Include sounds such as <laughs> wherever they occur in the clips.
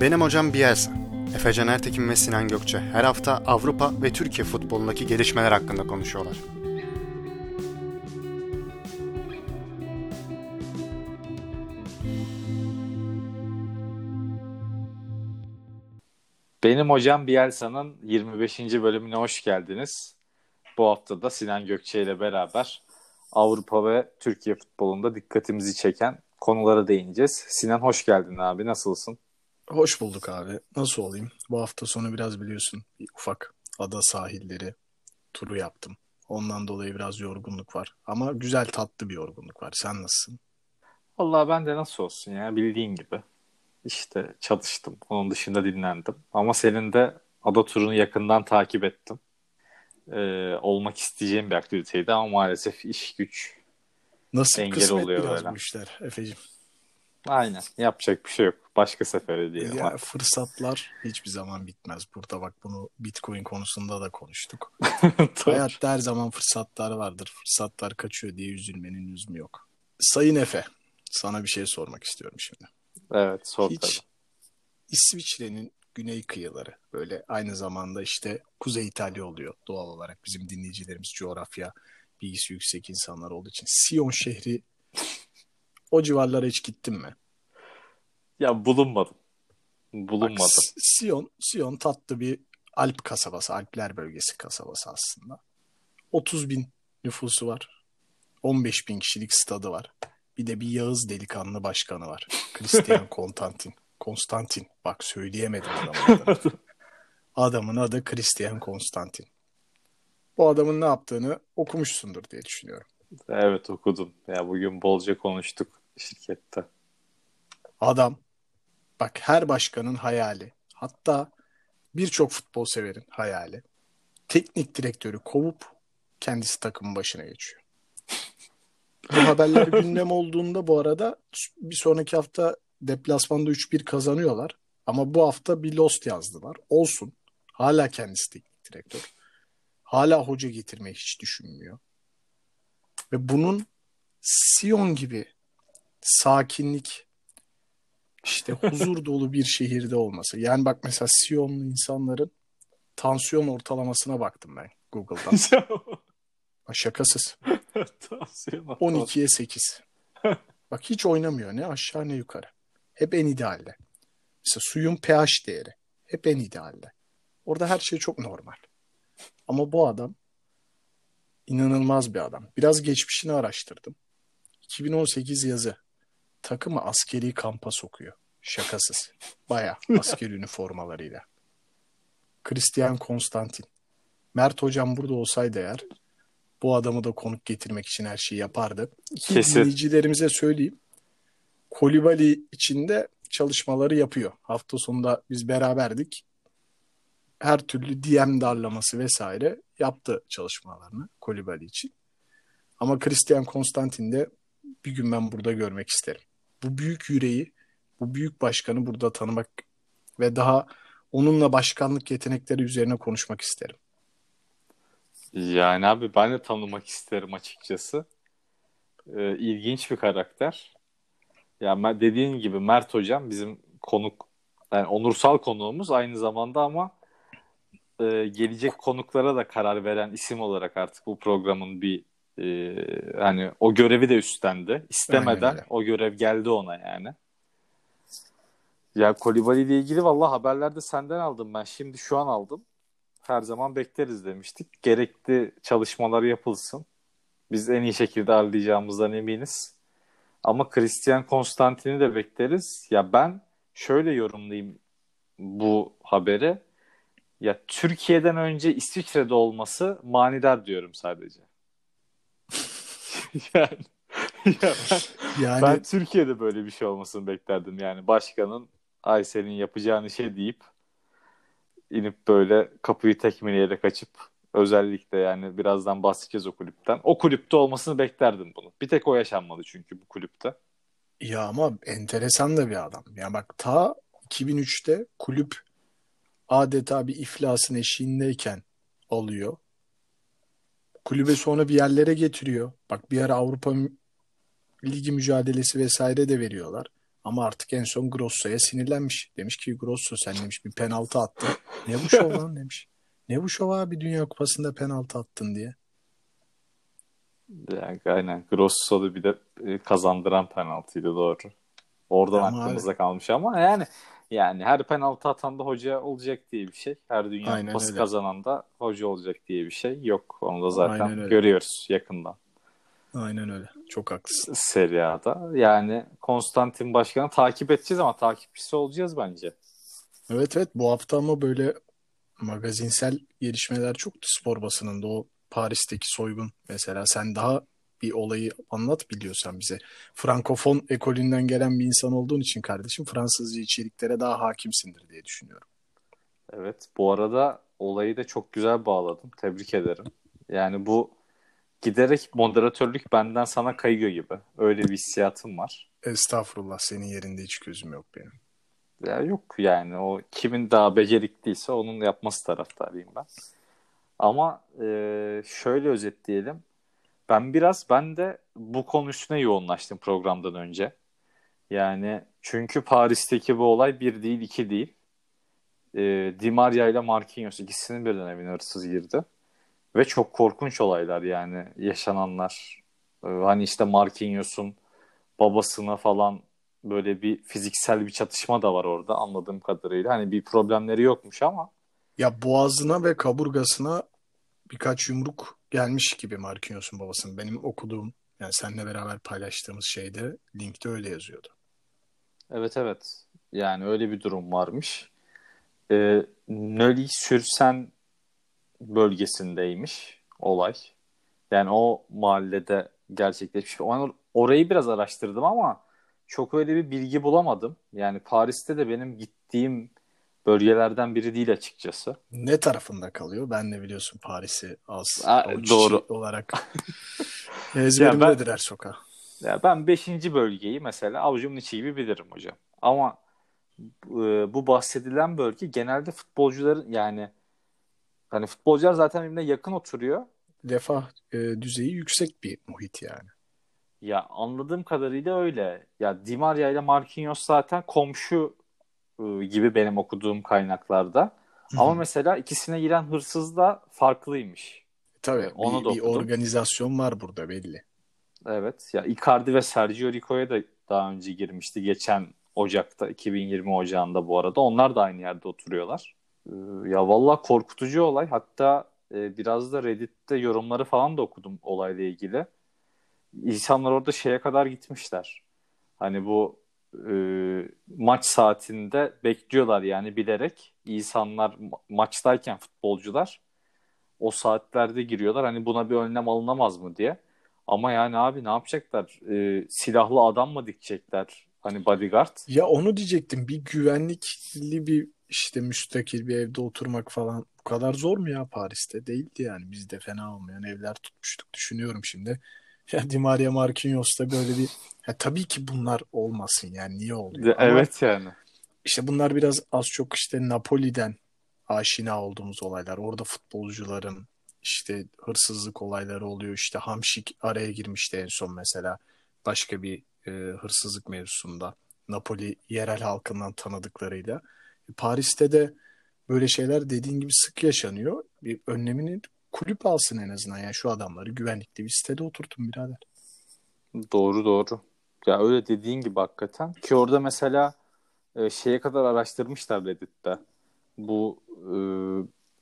Benim hocam Bielsa. Efecan Ertekin ve Sinan Gökçe her hafta Avrupa ve Türkiye futbolundaki gelişmeler hakkında konuşuyorlar. Benim hocam Bielsa'nın 25. bölümüne hoş geldiniz. Bu hafta da Sinan Gökçe ile beraber Avrupa ve Türkiye futbolunda dikkatimizi çeken konulara değineceğiz. Sinan hoş geldin abi. Nasılsın? Hoş bulduk abi. Nasıl olayım? Bu hafta sonu biraz biliyorsun bir ufak ada sahilleri turu yaptım. Ondan dolayı biraz yorgunluk var. Ama güzel tatlı bir yorgunluk var. Sen nasılsın? Vallahi ben de nasıl olsun ya bildiğin gibi. İşte çalıştım. Onun dışında dinlendim. Ama senin de ada turunu yakından takip ettim. Ee, olmak isteyeceğim bir aktiviteydi ama maalesef iş güç Nasıl Engel kısmet oluyor biraz böyle. bu işler Efe'cim. Aynen. Yapacak bir şey yok. Başka sefere diyelim. Ya, fırsatlar hiçbir zaman bitmez. Burada bak bunu Bitcoin konusunda da konuştuk. <laughs> Hayatta her zaman fırsatlar vardır. Fırsatlar kaçıyor diye üzülmenin lüzumu yok. Sayın Efe, sana bir şey sormak istiyorum şimdi. Evet sor Hiç tabii. İsviçre'nin güney kıyıları böyle aynı zamanda işte Kuzey İtalya oluyor doğal olarak bizim dinleyicilerimiz coğrafya bilgisi yüksek insanlar olduğu için. Sion şehri o civarlara hiç gittin mi? Ya bulunmadım. Bak, Bulunmadım. S- Sion, Sion tatlı bir Alp kasabası, Alpler bölgesi kasabası aslında. 30 bin nüfusu var. 15 bin kişilik stadı var. Bir de bir Yağız delikanlı başkanı var. Christian <laughs> Konstantin. Konstantin. Bak söyleyemedim adamın adını. Adamın adı Christian Konstantin. Bu adamın ne yaptığını okumuşsundur diye düşünüyorum. Evet okudum. Ya bugün bolca konuştuk şirkette. Adam bak her başkanın hayali hatta birçok futbol severin hayali teknik direktörü kovup kendisi takımın başına geçiyor. Bu <laughs> haberler gündem olduğunda bu arada bir sonraki hafta deplasmanda 3-1 kazanıyorlar. Ama bu hafta bir lost yazdılar. Olsun. Hala kendisi teknik direktör. Hala hoca getirmeyi hiç düşünmüyor. Ve bunun Sion gibi sakinlik, işte huzur dolu bir şehirde olması. Yani bak mesela Sionlu insanların tansiyon ortalamasına baktım ben Google'dan. <laughs> Şakasız. Tavsiye 12'ye 8. Bak hiç oynamıyor ne aşağı ne yukarı. Hep en idealde. Mesela suyun pH değeri hep en idealde. Orada her şey çok normal. Ama bu adam inanılmaz bir adam. Biraz geçmişini araştırdım. 2018 yazı takımı askeri kampa sokuyor. Şakasız. Baya <laughs> askeri üniformalarıyla. Christian Konstantin. Mert hocam burada olsaydı eğer bu adamı da konuk getirmek için her şeyi yapardı. Ki Kesin. dinleyicilerimize söyleyeyim. Kolibali içinde çalışmaları yapıyor. Hafta sonunda biz beraberdik. Her türlü DM darlaması vesaire yaptı çalışmalarını Kolibali için. Ama Christian Konstantin de bir gün ben burada görmek isterim. Bu büyük yüreği, bu büyük başkanı burada tanımak ve daha onunla başkanlık yetenekleri üzerine konuşmak isterim. Yani abi ben de tanımak isterim açıkçası. Ee, ilginç bir karakter. Ya ben- dediğin gibi Mert hocam bizim konuk yani onursal konuğumuz aynı zamanda ama e, gelecek konuklara da karar veren isim olarak artık bu programın bir e, hani o görevi de üstlendi. İstemeden o görev geldi ona yani. Ya Kolibali ile ilgili valla haberlerde senden aldım ben. Şimdi şu an aldım. Her zaman bekleriz demiştik. Gerekli çalışmalar yapılsın. Biz en iyi şekilde ağırlayacağımızdan eminiz. Ama Christian Konstantin'i de bekleriz. Ya ben şöyle yorumlayayım bu haberi. Ya Türkiye'den önce İsviçre'de olması manidar diyorum sadece. <laughs> yani ya ben, Yani ben Türkiye'de böyle bir şey olmasını beklerdim. Yani başkanın Aysel'in yapacağını şey deyip inip böyle kapıyı tekmeleyerek açıp özellikle yani birazdan bahsedeceğiz o kulüpten. O kulüpte olmasını beklerdim bunu. Bir tek o yaşanmadı çünkü bu kulüpte. Ya ama enteresan da bir adam. Ya bak ta 2003'te kulüp adeta bir iflasın eşiğindeyken alıyor. Kulübe sonra bir yerlere getiriyor. Bak bir ara Avrupa Ligi mücadelesi vesaire de veriyorlar. Ama artık en son Grosso'ya sinirlenmiş. Demiş ki Grosso sen demiş bir penaltı attın. Ne bu şov lan demiş. Ne bu şov abi Dünya Kupası'nda penaltı attın diye. Yani aynen. Grosso'da bir de e, kazandıran penaltıydı doğru. Oradan Ama aklımızda kalmış ama yani yani her penaltı atan da hoca olacak diye bir şey. Her Dünya Aynen Kupası öyle. kazanan da hoca olacak diye bir şey yok. Onu da zaten görüyoruz yakından. Aynen öyle. Çok haklısın. Serie A'da. Yani Konstantin Başkan'ı takip edeceğiz ama takipçisi olacağız bence. Evet evet bu hafta ama böyle magazinsel gelişmeler çoktu spor basınında. O Paris'teki soygun mesela sen daha bir olayı anlat biliyorsan bize. Frankofon ekolünden gelen bir insan olduğun için kardeşim Fransızca içeriklere daha hakimsindir diye düşünüyorum. Evet. Bu arada olayı da çok güzel bağladım. Tebrik ederim. Yani bu giderek moderatörlük benden sana kayıyor gibi. Öyle bir hissiyatım var. Estağfurullah senin yerinde hiç gözüm yok benim. Ya yok yani o kimin daha becerikliyse onun yapması taraftarıyım ben. Ama e, şöyle özetleyelim. Ben biraz ben de bu konu yoğunlaştım programdan önce. Yani çünkü Paris'teki bu olay bir değil iki değil. E, Di Maria ile Marquinhos ikisinin birden evine hırsız girdi. Ve çok korkunç olaylar yani yaşananlar. E, hani işte Marquinhos'un babasına falan böyle bir fiziksel bir çatışma da var orada anladığım kadarıyla. Hani bir problemleri yokmuş ama Ya boğazına ve kaburgasına birkaç yumruk gelmiş gibi Marquinhos'un babasının. Benim okuduğum yani seninle beraber paylaştığımız şeyde linkte öyle yazıyordu. evet evet yani öyle bir durum varmış. Ee, Nöli-Sürsen bölgesindeymiş olay. Yani o mahallede gerçekleşmiş. O- Orayı biraz araştırdım ama çok öyle bir bilgi bulamadım. Yani Paris'te de benim gittiğim bölgelerden biri değil açıkçası. Ne tarafında kalıyor? Ben de biliyorsun Paris'i az avuç doğru. olarak ezberimdedir her sokağı. Ya ben 5. bölgeyi mesela avucumun içi gibi bilirim hocam. Ama e, bu bahsedilen bölge genelde futbolcuların yani hani futbolcular zaten birbirine yakın oturuyor. Refah e, düzeyi yüksek bir muhit yani. Ya anladığım kadarıyla öyle. Ya Di Maria ile Marquinhos zaten komşu gibi benim okuduğum kaynaklarda. Ama mesela ikisine giren hırsız da farklıymış. Tabii Onu bir, da bir okudum. organizasyon var burada belli. Evet. Ya Icardi ve Sergio Rico'ya da daha önce girmişti. Geçen Ocak'ta 2020 Ocağı'nda bu arada. Onlar da aynı yerde oturuyorlar. Ee, Ya vallahi korkutucu olay. Hatta e, biraz da Reddit'te yorumları falan da okudum olayla ilgili. İnsanlar orada şeye kadar gitmişler. Hani bu e, maç saatinde bekliyorlar yani bilerek. İnsanlar ma- maçtayken futbolcular o saatlerde giriyorlar. Hani buna bir önlem alınamaz mı diye. Ama yani abi ne yapacaklar? Ee, silahlı adam mı dikecekler? Hani bodyguard. Ya onu diyecektim. Bir güvenlikli bir işte müstakil bir evde oturmak falan bu kadar zor mu ya Paris'te? Değildi yani. Bizde fena olmayan evler tutmuştuk düşünüyorum şimdi. Ya Di Maria Marquinhos'ta böyle bir ya tabii ki bunlar olmasın yani niye oluyor? Ama Evet yani. işte bunlar biraz az çok işte Napoli'den aşina olduğumuz olaylar. Orada futbolcuların işte hırsızlık olayları oluyor. İşte Hamşik araya girmişti en son mesela başka bir e, hırsızlık mevzusunda. Napoli yerel halkından tanıdıklarıyla. E, Paris'te de böyle şeyler dediğin gibi sık yaşanıyor. Bir önlemini kulüp alsın en azından. Yani şu adamları güvenlikli bir sitede oturtun birader. Doğru doğru. Ya öyle dediğin gibi hakikaten. Ki orada mesela e, şeye kadar araştırmışlar Reddit'te. Bu e,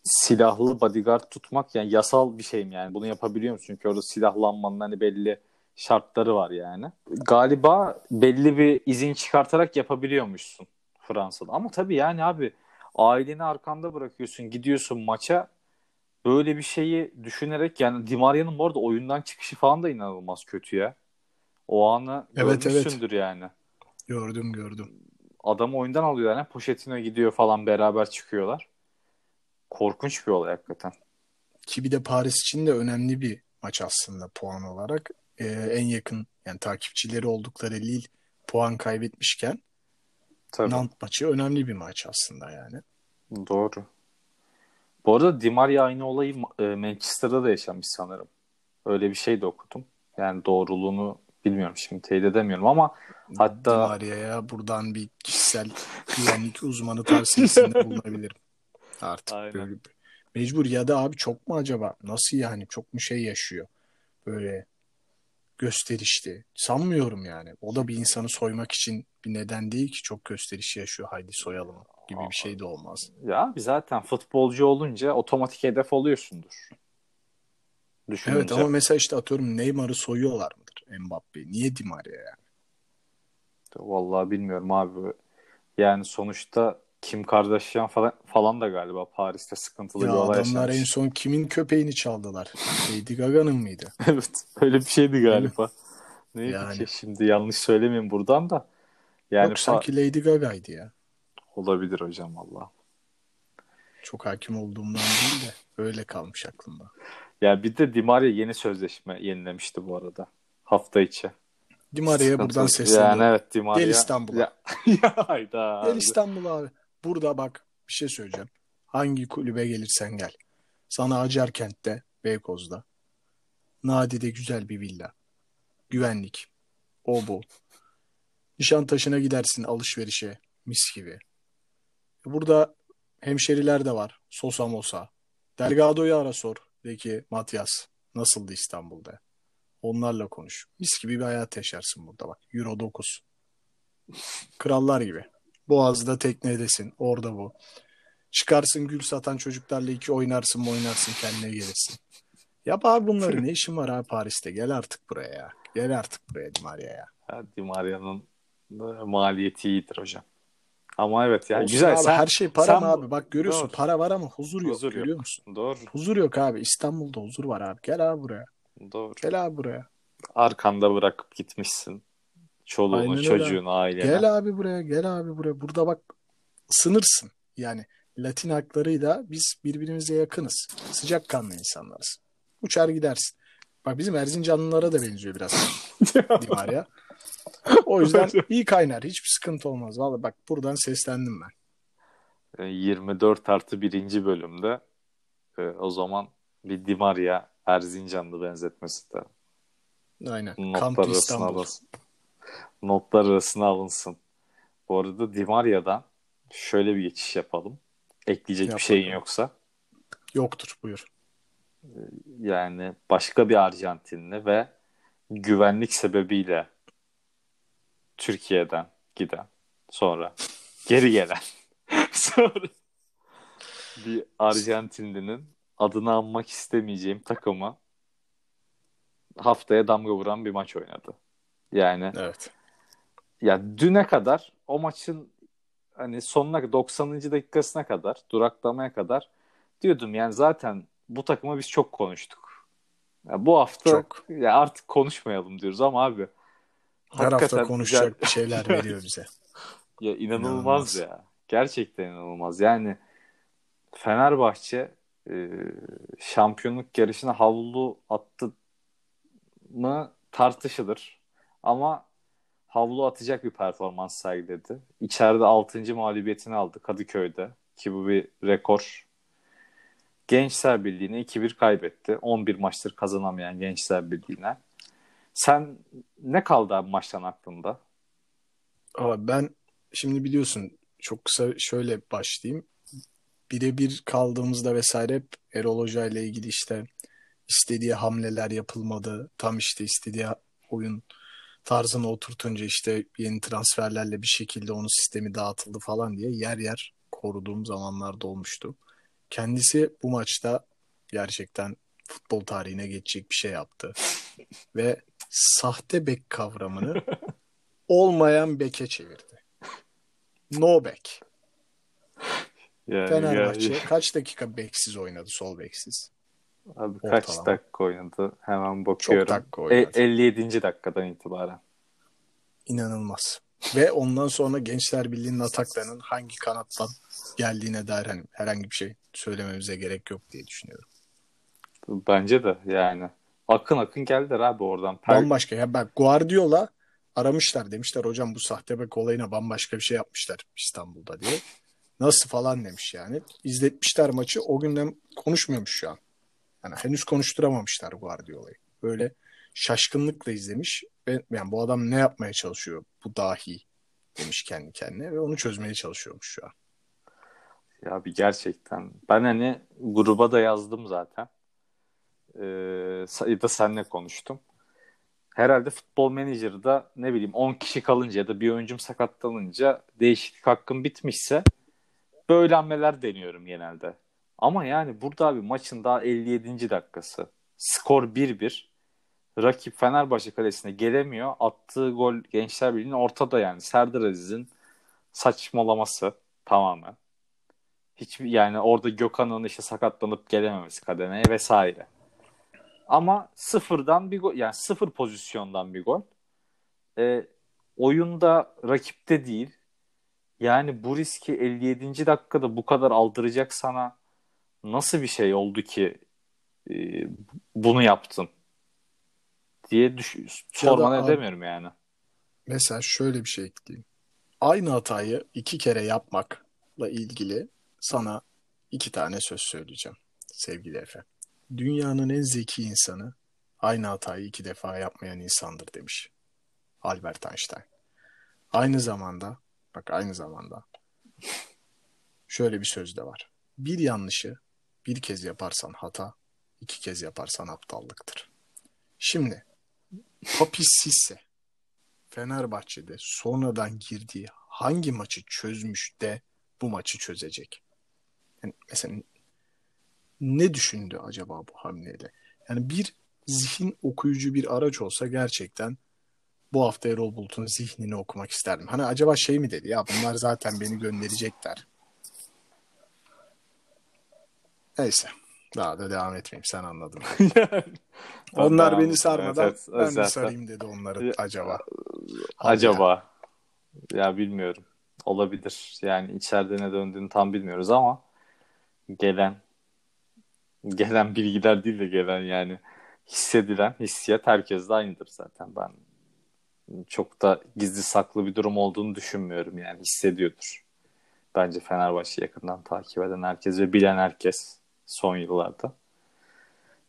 silahlı bodyguard tutmak yani yasal bir şey mi yani? Bunu yapabiliyor musun? Çünkü orada silahlanmanın hani belli şartları var yani. Galiba belli bir izin çıkartarak yapabiliyormuşsun Fransa'da. Ama tabii yani abi aileni arkanda bırakıyorsun, gidiyorsun maça. Böyle bir şeyi düşünerek yani Di Maria'nın bu arada oyundan çıkışı falan da inanılmaz kötü ya. O anı Evet, evet. görmüşsündür yani. Gördüm gördüm. Adam oyundan alıyor yani. Poşetine gidiyor falan beraber çıkıyorlar. Korkunç bir olay hakikaten. Ki bir de Paris için de önemli bir maç aslında puan olarak. Ee, en yakın yani takipçileri oldukları Lille puan kaybetmişken Tabii. Nantes maçı önemli bir maç aslında yani. Doğru. Bu arada Di Maria aynı olayı e, Manchester'da da yaşamış sanırım. Öyle bir şey de okudum. Yani doğruluğunu Bilmiyorum şimdi teyit edemiyorum ama hatta Di Maria'ya buradan bir kişisel güvenlik uzmanı tavsiyesinde bulunabilirim. Artık Aynen. böyle mecbur ya da abi çok mu acaba? Nasıl yani? Çok mu şey yaşıyor? Böyle gösterişli. Sanmıyorum yani. O da bir insanı soymak için bir neden değil ki çok gösterişli yaşıyor. Haydi soyalım gibi bir şey de olmaz. ya bir zaten futbolcu olunca otomatik hedef oluyorsundur. Düşününce. Evet ama mesela işte atıyorum Neymar'ı soyuyorlar mıdır Mbappe? Niye Di Maria yani? Vallahi bilmiyorum abi. Yani sonuçta Kim Kardashian falan, falan da galiba Paris'te sıkıntılı Ya bir olay adamlar en yaşamış. son kimin köpeğini çaldılar? Lady Gaga'nın mıydı? <laughs> evet öyle bir şeydi galiba. Neydi Yani. ki şimdi yanlış söylemeyeyim buradan da. Yani Yok sanki Lady Gaga'ydı ya. Olabilir hocam valla. Çok hakim olduğumdan değil de öyle kalmış aklımda. Ya bir de Di Maria yeni sözleşme yenilemişti bu arada. Hafta içi. Di Maria'ya Sıkıntı- buradan sesleniyorum. Yani evet Di Maria. Gel İstanbul'a. Ya, <laughs> ya hayda. Gel İstanbul'a abi. Burada bak bir şey söyleyeceğim. Hangi kulübe gelirsen gel. Sana Acarkent'te, Beykoz'da. Nadi'de güzel bir villa. Güvenlik. O bu. Nişantaşı'na gidersin alışverişe. Mis gibi. Burada hemşeriler de var. Sosa Mosa. Delgado'yu ara sor. De ki Matias nasıldı İstanbul'da? Onlarla konuş. Mis gibi bir hayat yaşarsın burada bak. Euro 9. Krallar gibi. Boğaz'da teknedesin. Orada bu. Çıkarsın gül satan çocuklarla iki oynarsın mı oynarsın kendine gelirsin. Yap abi bunları. Ne işin var abi Paris'te? Gel artık buraya ya. Gel artık buraya Di Maria ya. Di Maria'nın maliyeti iyidir hocam. Ama evet yani Olsun güzel. abi, sen, her şey para sen mı abi? Bak görüyorsun Doğru. para var ama huzur yok. Huzur yok. görüyor musun? Doğru. Huzur yok abi. İstanbul'da huzur var abi. Gel abi buraya. Doğru. Gel abi buraya. Arkanda bırakıp gitmişsin. Çoluğunu, Aynen çocuğunu, aileni. Gel abi buraya. Gel abi buraya. Burada bak ısınırsın. Yani Latin haklarıyla biz birbirimize yakınız. Sıcakkanlı insanlarız. Uçar gidersin. Bak bizim Erzincanlılara da benziyor biraz <laughs> Di Maria. <laughs> O yüzden iyi kaynar. Hiçbir sıkıntı olmaz. Vallahi bak buradan seslendim ben. E, 24 artı birinci bölümde e, o zaman bir Di Maria Erzincanlı benzetmesi de Aynen. notlar Kamp arasına İstanbul. alınsın. Notlar arasına alınsın. Bu arada Di Maria'dan şöyle bir geçiş yapalım. Ekleyecek Yap bir şeyin yoksa. Yoktur buyur. Yani başka bir Arjantinli ve güvenlik sebebiyle Türkiye'den giden sonra geri gelen <laughs> sonra bir Arjantinlinin adını anmak istemeyeceğim takıma haftaya damga vuran bir maç oynadı. Yani Evet. ya düne kadar o maçın hani sonuna 90. dakikasına kadar duraklamaya kadar diyordum yani zaten bu takıma biz çok konuştuk. Ya bu hafta Çok. ya artık konuşmayalım diyoruz ama abi Her hafta konuşacak güzel- şeyler <laughs> veriyor bize. ya inanılmaz, İnanılmaz. ya. Gerçekten inanılmaz. Yani Fenerbahçe e, şampiyonluk yarışına havlu attı mı tartışılır. Ama havlu atacak bir performans sergiledi. İçeride 6. mağlubiyetini aldı Kadıköy'de ki bu bir rekor. Gençler Birliği'ne 2-1 kaybetti. 11 maçtır kazanamayan Gençler Birliği'ne. Sen ne kaldı abi maçtan aklında? Ama ben şimdi biliyorsun çok kısa şöyle başlayayım. Birebir kaldığımızda vesaire hep Erol Hoca ile ilgili işte istediği hamleler yapılmadı. Tam işte istediği oyun tarzını oturtunca işte yeni transferlerle bir şekilde onun sistemi dağıtıldı falan diye yer yer koruduğum zamanlarda olmuştu. Kendisi bu maçta gerçekten futbol tarihine geçecek bir şey yaptı. Ve sahte bek kavramını olmayan beke çevirdi. No back. Yani Fenerbahçe gel- kaç dakika beksiz oynadı sol beksiz? Abi kaç Ortalama. dakika oynadı? Hemen bakıyorum. dakika E, oynadı. 57. dakikadan itibaren. İnanılmaz. Ve ondan sonra Gençler Birliği'nin ataklarının hangi kanattan geldiğine dair hani herhangi bir şey söylememize gerek yok diye düşünüyorum. Bence de yani. Akın akın geldiler abi oradan. Per- Bambaşka. Ya bak Guardiola aramışlar demişler hocam bu sahte bek olayına bambaşka bir şey yapmışlar İstanbul'da diye. Nasıl falan demiş yani. İzletmişler maçı. O günden konuşmuyormuş şu an. Yani henüz konuşturamamışlar Guardiola'yı. Böyle şaşkınlıkla izlemiş ve yani bu adam ne yapmaya çalışıyor bu dahi demiş kendi kendine ve onu çözmeye çalışıyormuş şu an. Ya bir gerçekten. Ben hani gruba da yazdım zaten. Ya da seninle konuştum. Herhalde futbol menajerde ne bileyim 10 kişi kalınca ya da bir oyuncum sakatlanınca değişiklik hakkım bitmişse böyle hamleler deniyorum genelde. Ama yani burada abi maçın daha 57. dakikası. Skor 1-1. Rakip Fenerbahçe kalesine gelemiyor. Attığı gol Gençler Birliği'nin ortada yani. Serdar Aziz'in saçmalaması tamamen. Hiçbir yani orada Gökhan'ın işte sakatlanıp gelememesi kademeye vesaire. Ama sıfırdan bir gol yani sıfır pozisyondan bir gol. E, oyunda rakipte değil. Yani bu riski 57. dakikada bu kadar aldıracak sana nasıl bir şey oldu ki e, bunu yaptın diye düş sormadan edemiyorum yani. Mesela şöyle bir şey ekleyeyim. Aynı hatayı iki kere yapmakla ilgili sana iki tane söz söyleyeceğim sevgili Efe. Dünyanın en zeki insanı aynı hatayı iki defa yapmayan insandır demiş Albert Einstein. Aynı zamanda bak aynı zamanda şöyle bir söz de var. Bir yanlışı bir kez yaparsan hata, iki kez yaparsan aptallıktır. Şimdi Papis Sisse Fenerbahçe'de sonradan girdiği hangi maçı çözmüş de bu maçı çözecek? Yani mesela ne düşündü acaba bu hamleyle? Yani bir zihin okuyucu bir araç olsa gerçekten bu hafta Erol Bulut'un zihnini okumak isterdim. Hani acaba şey mi dedi ya bunlar zaten beni gönderecekler. Neyse. Daha da devam etmeyeyim sen anladın. <laughs> Onlar beni sarmadan evet, evet, ben zaten. bir sarayım dedi onları acaba. Acaba. Ya bilmiyorum. Olabilir. Yani içeride ne döndüğünü tam bilmiyoruz ama gelen gelen bilgiler değil de gelen yani hissedilen hissiyat herkes de aynıdır zaten. Ben çok da gizli saklı bir durum olduğunu düşünmüyorum yani hissediyordur. Bence Fenerbahçe yakından takip eden herkes ve bilen herkes son yıllarda.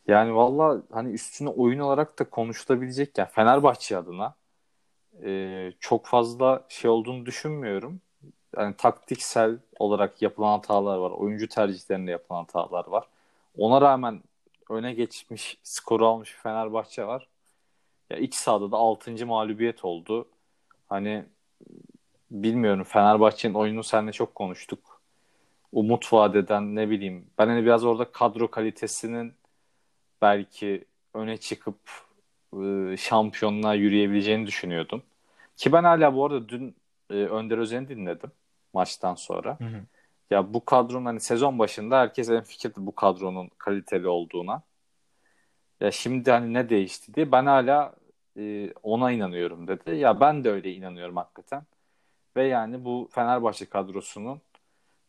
Yani valla hani üstüne oyun olarak da konuşulabilecek yani Fenerbahçe adına e, çok fazla şey olduğunu düşünmüyorum. Yani taktiksel olarak yapılan hatalar var. Oyuncu tercihlerinde yapılan hatalar var. Ona rağmen öne geçmiş, skoru almış bir Fenerbahçe var. Ya iç sahada da 6. mağlubiyet oldu. Hani bilmiyorum Fenerbahçe'nin oyunu seninle çok konuştuk. Umut vadeden ne bileyim. Ben hani biraz orada kadro kalitesinin belki öne çıkıp e, şampiyonluğa yürüyebileceğini düşünüyordum. Ki ben hala bu arada dün e, Önder Özen'i dinledim maçtan sonra. Hı hı. Ya bu kadronun hani sezon başında herkes en fikirdi bu kadronun kaliteli olduğuna. Ya şimdi hani ne değişti diye ben hala e, ona inanıyorum dedi. Ya ben de öyle inanıyorum hakikaten. Ve yani bu Fenerbahçe kadrosunun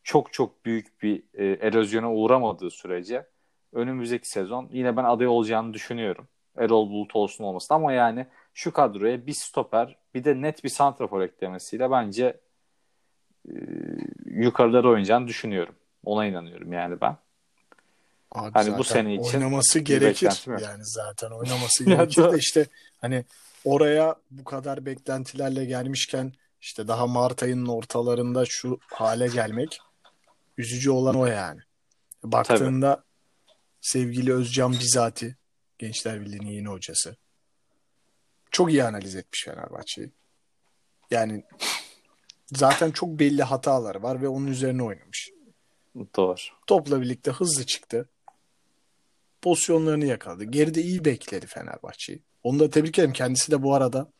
çok çok büyük bir e, erozyona uğramadığı sürece önümüzdeki sezon yine ben aday olacağını düşünüyorum. Erol Bulut olsun olmasın ama yani şu kadroya bir stoper bir de net bir santrafor eklemesiyle bence yukarılara oynayacağını düşünüyorum. Ona inanıyorum yani ben. Abi hani bu sene için oynaması gerekir. Yani zaten oynaması <laughs> gerekir de işte hani oraya bu kadar beklentilerle gelmişken işte daha Mart ayının ortalarında şu hale gelmek üzücü olan o yani. Baktığında Tabii. sevgili Özcan Bizati Gençler Birliği'nin yeni hocası. Çok iyi analiz etmiş Fenerbahçe'yi. Yani zaten çok belli hataları var ve onun üzerine oynamış. Doğru. Topla birlikte hızlı çıktı. Pozisyonlarını yakaladı. Geride iyi bekledi Fenerbahçe'yi. Onu da tebrik ederim. Kendisi de bu arada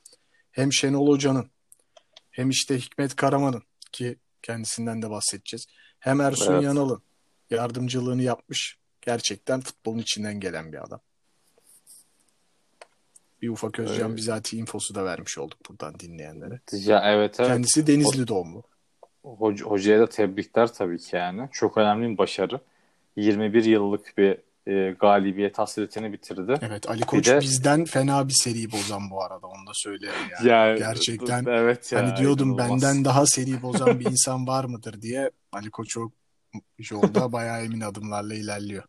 hem Şenol Hoca'nın hem işte Hikmet Karaman'ın ki kendisinden de bahsedeceğiz. Hem Ersun evet. Yanal'ın yardımcılığını yapmış. Gerçekten futbolun içinden gelen bir adam. Bir ufak Özcan evet. bizatihi infosu da vermiş olduk buradan dinleyenlere. Ya evet evet. Kendisi Denizli doğumlu. Hoca, hocaya da tebrikler tabii ki yani. Çok önemli bir başarı. 21 yıllık bir e, galibiyet hasretini bitirdi. Evet Ali Koç de, bizden fena bir seri bozan bu arada onu da söylerim yani. yani Gerçekten evet ya, hani diyordum inanılmaz. benden daha seri bozan bir <laughs> insan var mıdır diye Ali Koç o yolda bayağı emin adımlarla ilerliyor.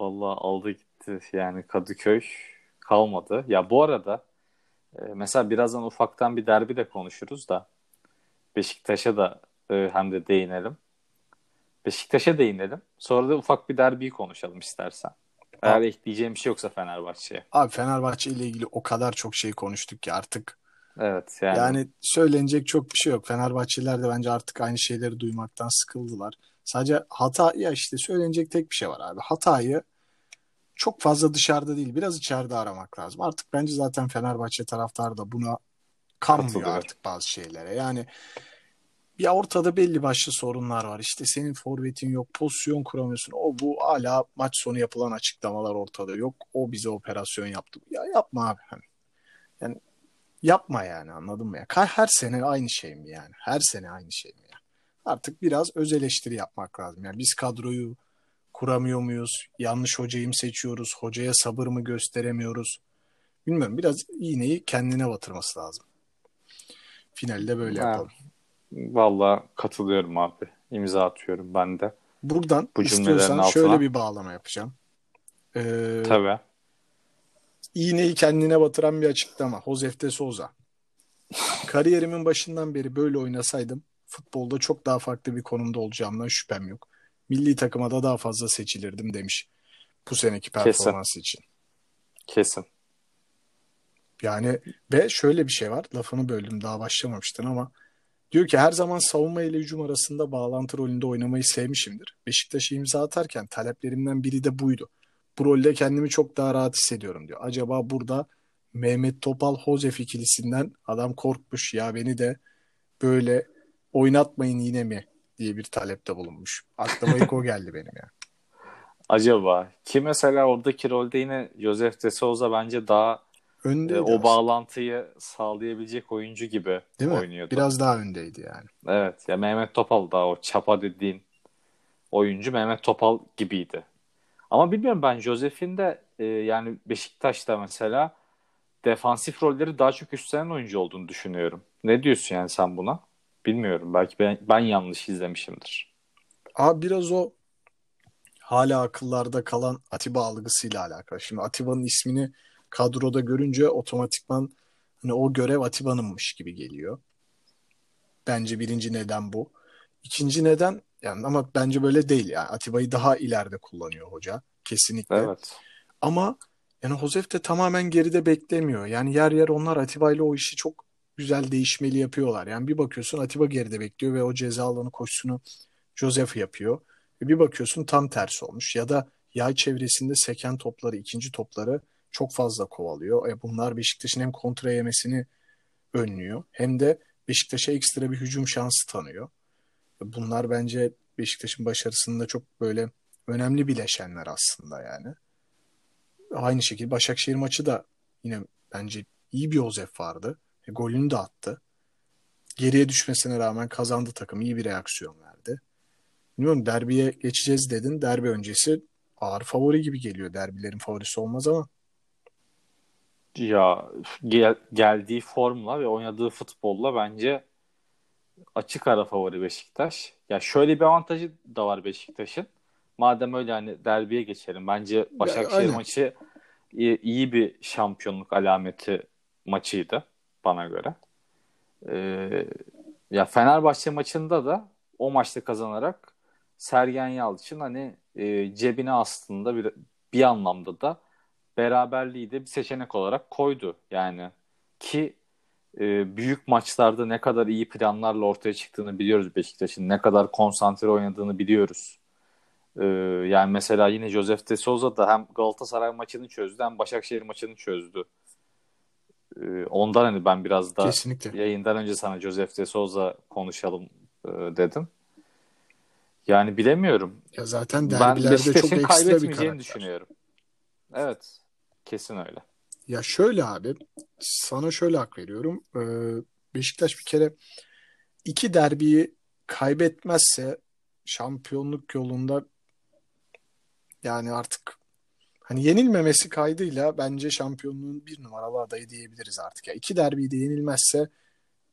Vallahi aldı gitti yani Kadıköy kalmadı. Ya bu arada e, mesela birazdan ufaktan bir derbi de konuşuruz da Beşiktaş'a da e, hem de değinelim. Beşiktaş'a değinelim. Sonra da ufak bir derbiyi konuşalım istersen. Eğer ekleyeceğim bir şey yoksa Fenerbahçe'ye. Abi Fenerbahçe ile ilgili o kadar çok şey konuştuk ki artık. Evet yani. Yani söylenecek çok bir şey yok. Fenerbahçeliler de bence artık aynı şeyleri duymaktan sıkıldılar. Sadece hata ya işte söylenecek tek bir şey var abi. Hatayı çok fazla dışarıda değil biraz içeride aramak lazım. Artık bence zaten Fenerbahçe taraftarı da buna kanmıyor artık bazı şeylere. Yani ya ortada belli başlı sorunlar var. İşte senin forvetin yok, pozisyon kuramıyorsun. O bu hala maç sonu yapılan açıklamalar ortada yok. O bize operasyon yaptı. Ya yapma abi. Hani. Yani yapma yani anladın mı ya? Her sene aynı şey mi yani? Her sene aynı şey mi ya? Artık biraz öz eleştiri yapmak lazım. Yani biz kadroyu kuramıyor muyuz? Yanlış hocayı mı seçiyoruz? Hocaya sabır mı gösteremiyoruz? Bilmiyorum. Biraz iğneyi kendine batırması lazım. Finalde böyle Ha. yapalım. Valla katılıyorum abi. İmza atıyorum ben de. Buradan Bu istiyorsan altına. şöyle bir bağlama yapacağım. Ee, Tabii. iğneyi kendine batıran bir açıklama. Josef de Souza. Kariyerimin başından beri böyle oynasaydım futbolda çok daha farklı bir konumda olacağımdan şüphem yok. Milli takıma da daha fazla seçilirdim demiş bu seneki performansı için. Kesin. Yani ve şöyle bir şey var. Lafını böldüm daha başlamamıştın ama diyor ki her zaman savunma ile hücum arasında bağlantı rolünde oynamayı sevmişimdir. Beşiktaş'a imza atarken taleplerimden biri de buydu. Bu rolde kendimi çok daha rahat hissediyorum diyor. Acaba burada Mehmet Topal Josef ikilisinden adam korkmuş ya beni de böyle oynatmayın yine mi diye bir talepte bulunmuş. Aklıma ilk o geldi benim ya. <laughs> Acaba ki mesela oradaki rolde yine Josef de Souza bence daha Öndeydi e, o aslında, bağlantıyı sağlayabilecek oyuncu gibi değil mi? oynuyordu. Biraz daha öndeydi yani. Evet ya Mehmet Topal da o çapa dediğin oyuncu Mehmet Topal gibiydi. Ama bilmiyorum ben Josef'in de e, yani Beşiktaş'ta mesela defansif rolleri daha çok üstlenen oyuncu olduğunu düşünüyorum. Ne diyorsun yani sen buna? Bilmiyorum. Belki ben, ben yanlış izlemişimdir. Abi biraz o hala akıllarda kalan Atiba algısıyla alakalı. Şimdi Atiba'nın ismini kadroda görünce otomatikman hani o görev Atiba'nınmış gibi geliyor. Bence birinci neden bu. İkinci neden yani ama bence böyle değil yani Atiba'yı daha ileride kullanıyor hoca kesinlikle. Evet. Ama yani Josef de tamamen geride beklemiyor. Yani yer yer onlar Atiba ile o işi çok güzel değişmeli yapıyorlar. Yani bir bakıyorsun Atiba geride bekliyor ve o ceza alanı koşusunu Josef yapıyor. Ve bir bakıyorsun tam tersi olmuş. Ya da yay çevresinde seken topları, ikinci topları çok fazla kovalıyor. E bunlar Beşiktaş'ın hem kontra yemesini önlüyor hem de Beşiktaş'a ekstra bir hücum şansı tanıyor. E Bunlar bence Beşiktaş'ın başarısında çok böyle önemli bileşenler aslında yani. Aynı şekilde Başakşehir maçı da yine bence iyi bir Josef vardı. E, golünü de attı. Geriye düşmesine rağmen kazandı takım. iyi bir reaksiyon verdi. Bilmiyorum derbiye geçeceğiz dedin. Derbi öncesi ağır favori gibi geliyor. Derbilerin favorisi olmaz ama Ya gel- geldiği formla ve oynadığı futbolla bence açık ara favori Beşiktaş. Ya şöyle bir avantajı da var Beşiktaş'ın. Madem öyle hani derbiye geçelim. Bence Başakşehir aynen. maçı iyi bir şampiyonluk alameti maçıydı bana göre. Ee, ya Fenerbahçe maçında da o maçta kazanarak Sergen Yalçın hani e, cebine aslında bir, bir anlamda da beraberliği de bir seçenek olarak koydu. Yani ki e, büyük maçlarda ne kadar iyi planlarla ortaya çıktığını biliyoruz Beşiktaş'ın. Ne kadar konsantre oynadığını biliyoruz. E, yani mesela yine Josef de Souza da hem Galatasaray maçını çözdü hem Başakşehir maçını çözdü. E, ondan hani ben biraz da kesinlikle. yayından önce sana Josef de Souza konuşalım e, dedim. Yani bilemiyorum. Ya zaten Ben derbilerde çok Beşiktaş'ın ekstra bir karakter. düşünüyorum. Evet. Kesin öyle. Ya şöyle abi sana şöyle hak veriyorum. Ee, Beşiktaş bir kere iki derbiyi kaybetmezse şampiyonluk yolunda yani artık hani yenilmemesi kaydıyla bence şampiyonluğun bir numaralı adayı diyebiliriz artık. Ya iki derbiyi de yenilmezse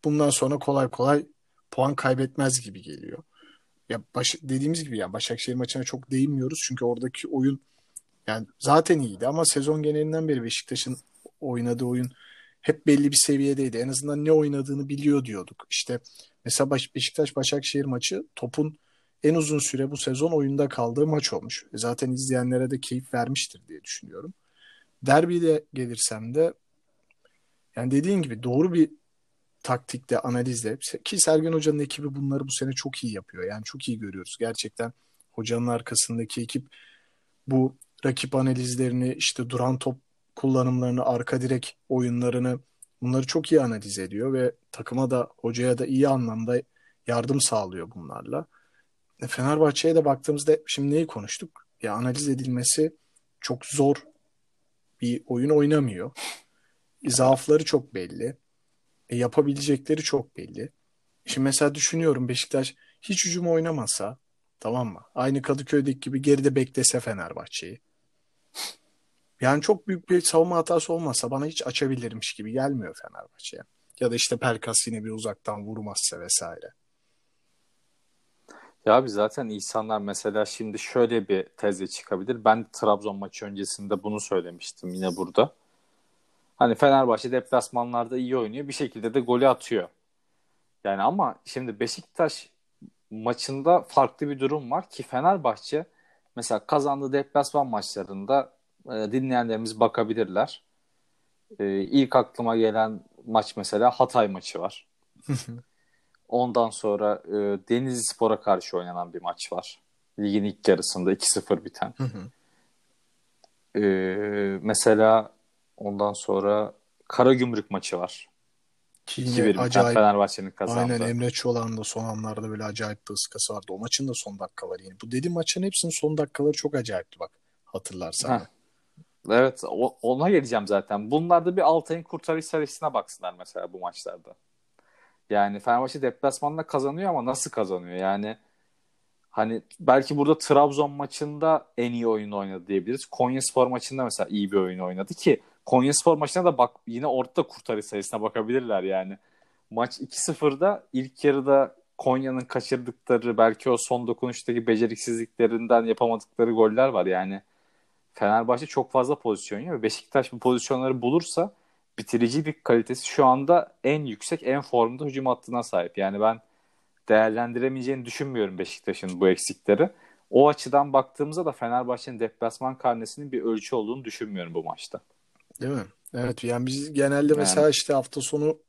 bundan sonra kolay kolay puan kaybetmez gibi geliyor. Ya baş, dediğimiz gibi ya Başakşehir maçına çok değinmiyoruz çünkü oradaki oyun Yani zaten iyiydi ama sezon genelinden beri Beşiktaş'ın oynadığı oyun hep belli bir seviyedeydi. En azından ne oynadığını biliyor diyorduk. İşte mesela Beşiktaş Başakşehir maçı topun en uzun süre bu sezon oyunda kaldığı maç olmuş. E zaten izleyenlere de keyif vermiştir diye düşünüyorum. Derbiye gelirsem de yani dediğin gibi doğru bir taktikte, analizle ki Sergen Hoca'nın ekibi bunları bu sene çok iyi yapıyor. Yani çok iyi görüyoruz. Gerçekten hocanın arkasındaki ekip bu rakip analizlerini, işte duran top kullanımlarını, arka direk oyunlarını bunları çok iyi analiz ediyor ve takıma da hocaya da iyi anlamda yardım sağlıyor bunlarla. E, Fenerbahçe'ye de baktığımızda şimdi neyi konuştuk? Ya analiz edilmesi çok zor bir oyun oynamıyor. Zaafları çok belli. E, yapabilecekleri çok belli. Şimdi mesela düşünüyorum Beşiktaş hiç hücum oynamasa tamam mı? Aynı Kadıköy'deki gibi geride beklese Fenerbahçe'yi. Yani çok büyük bir savunma hatası olmasa bana hiç açabilirmiş gibi gelmiyor Fenerbahçe'ye. Ya da işte Pelkas yine bir uzaktan vurmazsa vesaire. Ya abi zaten insanlar mesela şimdi şöyle bir tezle çıkabilir. Ben Trabzon maçı öncesinde bunu söylemiştim yine burada. Hani Fenerbahçe deplasmanlarda iyi oynuyor. Bir şekilde de golü atıyor. Yani ama şimdi Beşiktaş maçında farklı bir durum var ki Fenerbahçe mesela kazandığı deplasman maçlarında e, dinleyenlerimiz bakabilirler. E, ilk aklıma gelen maç mesela Hatay maçı var. <laughs> Ondan sonra e, Denizli Spor'a karşı oynanan bir maç var. Ligin ilk yarısında 2-0 biten. e, mesela ondan sonra Karagümrük maçı var. Ki yine acayip, Fenerbahçe'nin kazandı. Aynen Emre Çolak'ın da son anlarda böyle acayip bir ıskası vardı. O maçın da son dakikaları yine. Bu dediğim maçın hepsinin son dakikaları çok acayipti bak hatırlarsan. Heh. Evet ona geleceğim zaten. Bunlarda bir Altay'ın kurtarış serisine baksınlar mesela bu maçlarda. Yani Fenerbahçe deplasmanda kazanıyor ama nasıl kazanıyor? Yani hani belki burada Trabzon maçında en iyi oyun oynadı diyebiliriz. Konya Spor maçında mesela iyi bir oyun oynadı ki Konya Spor maçına da bak yine ortada kurtarış sayısına bakabilirler yani. Maç 2-0'da ilk yarıda Konya'nın kaçırdıkları belki o son dokunuştaki beceriksizliklerinden yapamadıkları goller var yani. Fenerbahçe çok fazla pozisyon yiyor Beşiktaş bu pozisyonları bulursa bitirici bir kalitesi şu anda en yüksek, en formda hücum hattına sahip. Yani ben değerlendiremeyeceğini düşünmüyorum Beşiktaş'ın bu eksikleri. O açıdan baktığımızda da Fenerbahçe'nin deplasman karnesinin bir ölçü olduğunu düşünmüyorum bu maçta. Değil mi? Evet yani biz genelde yani. mesela işte hafta sonu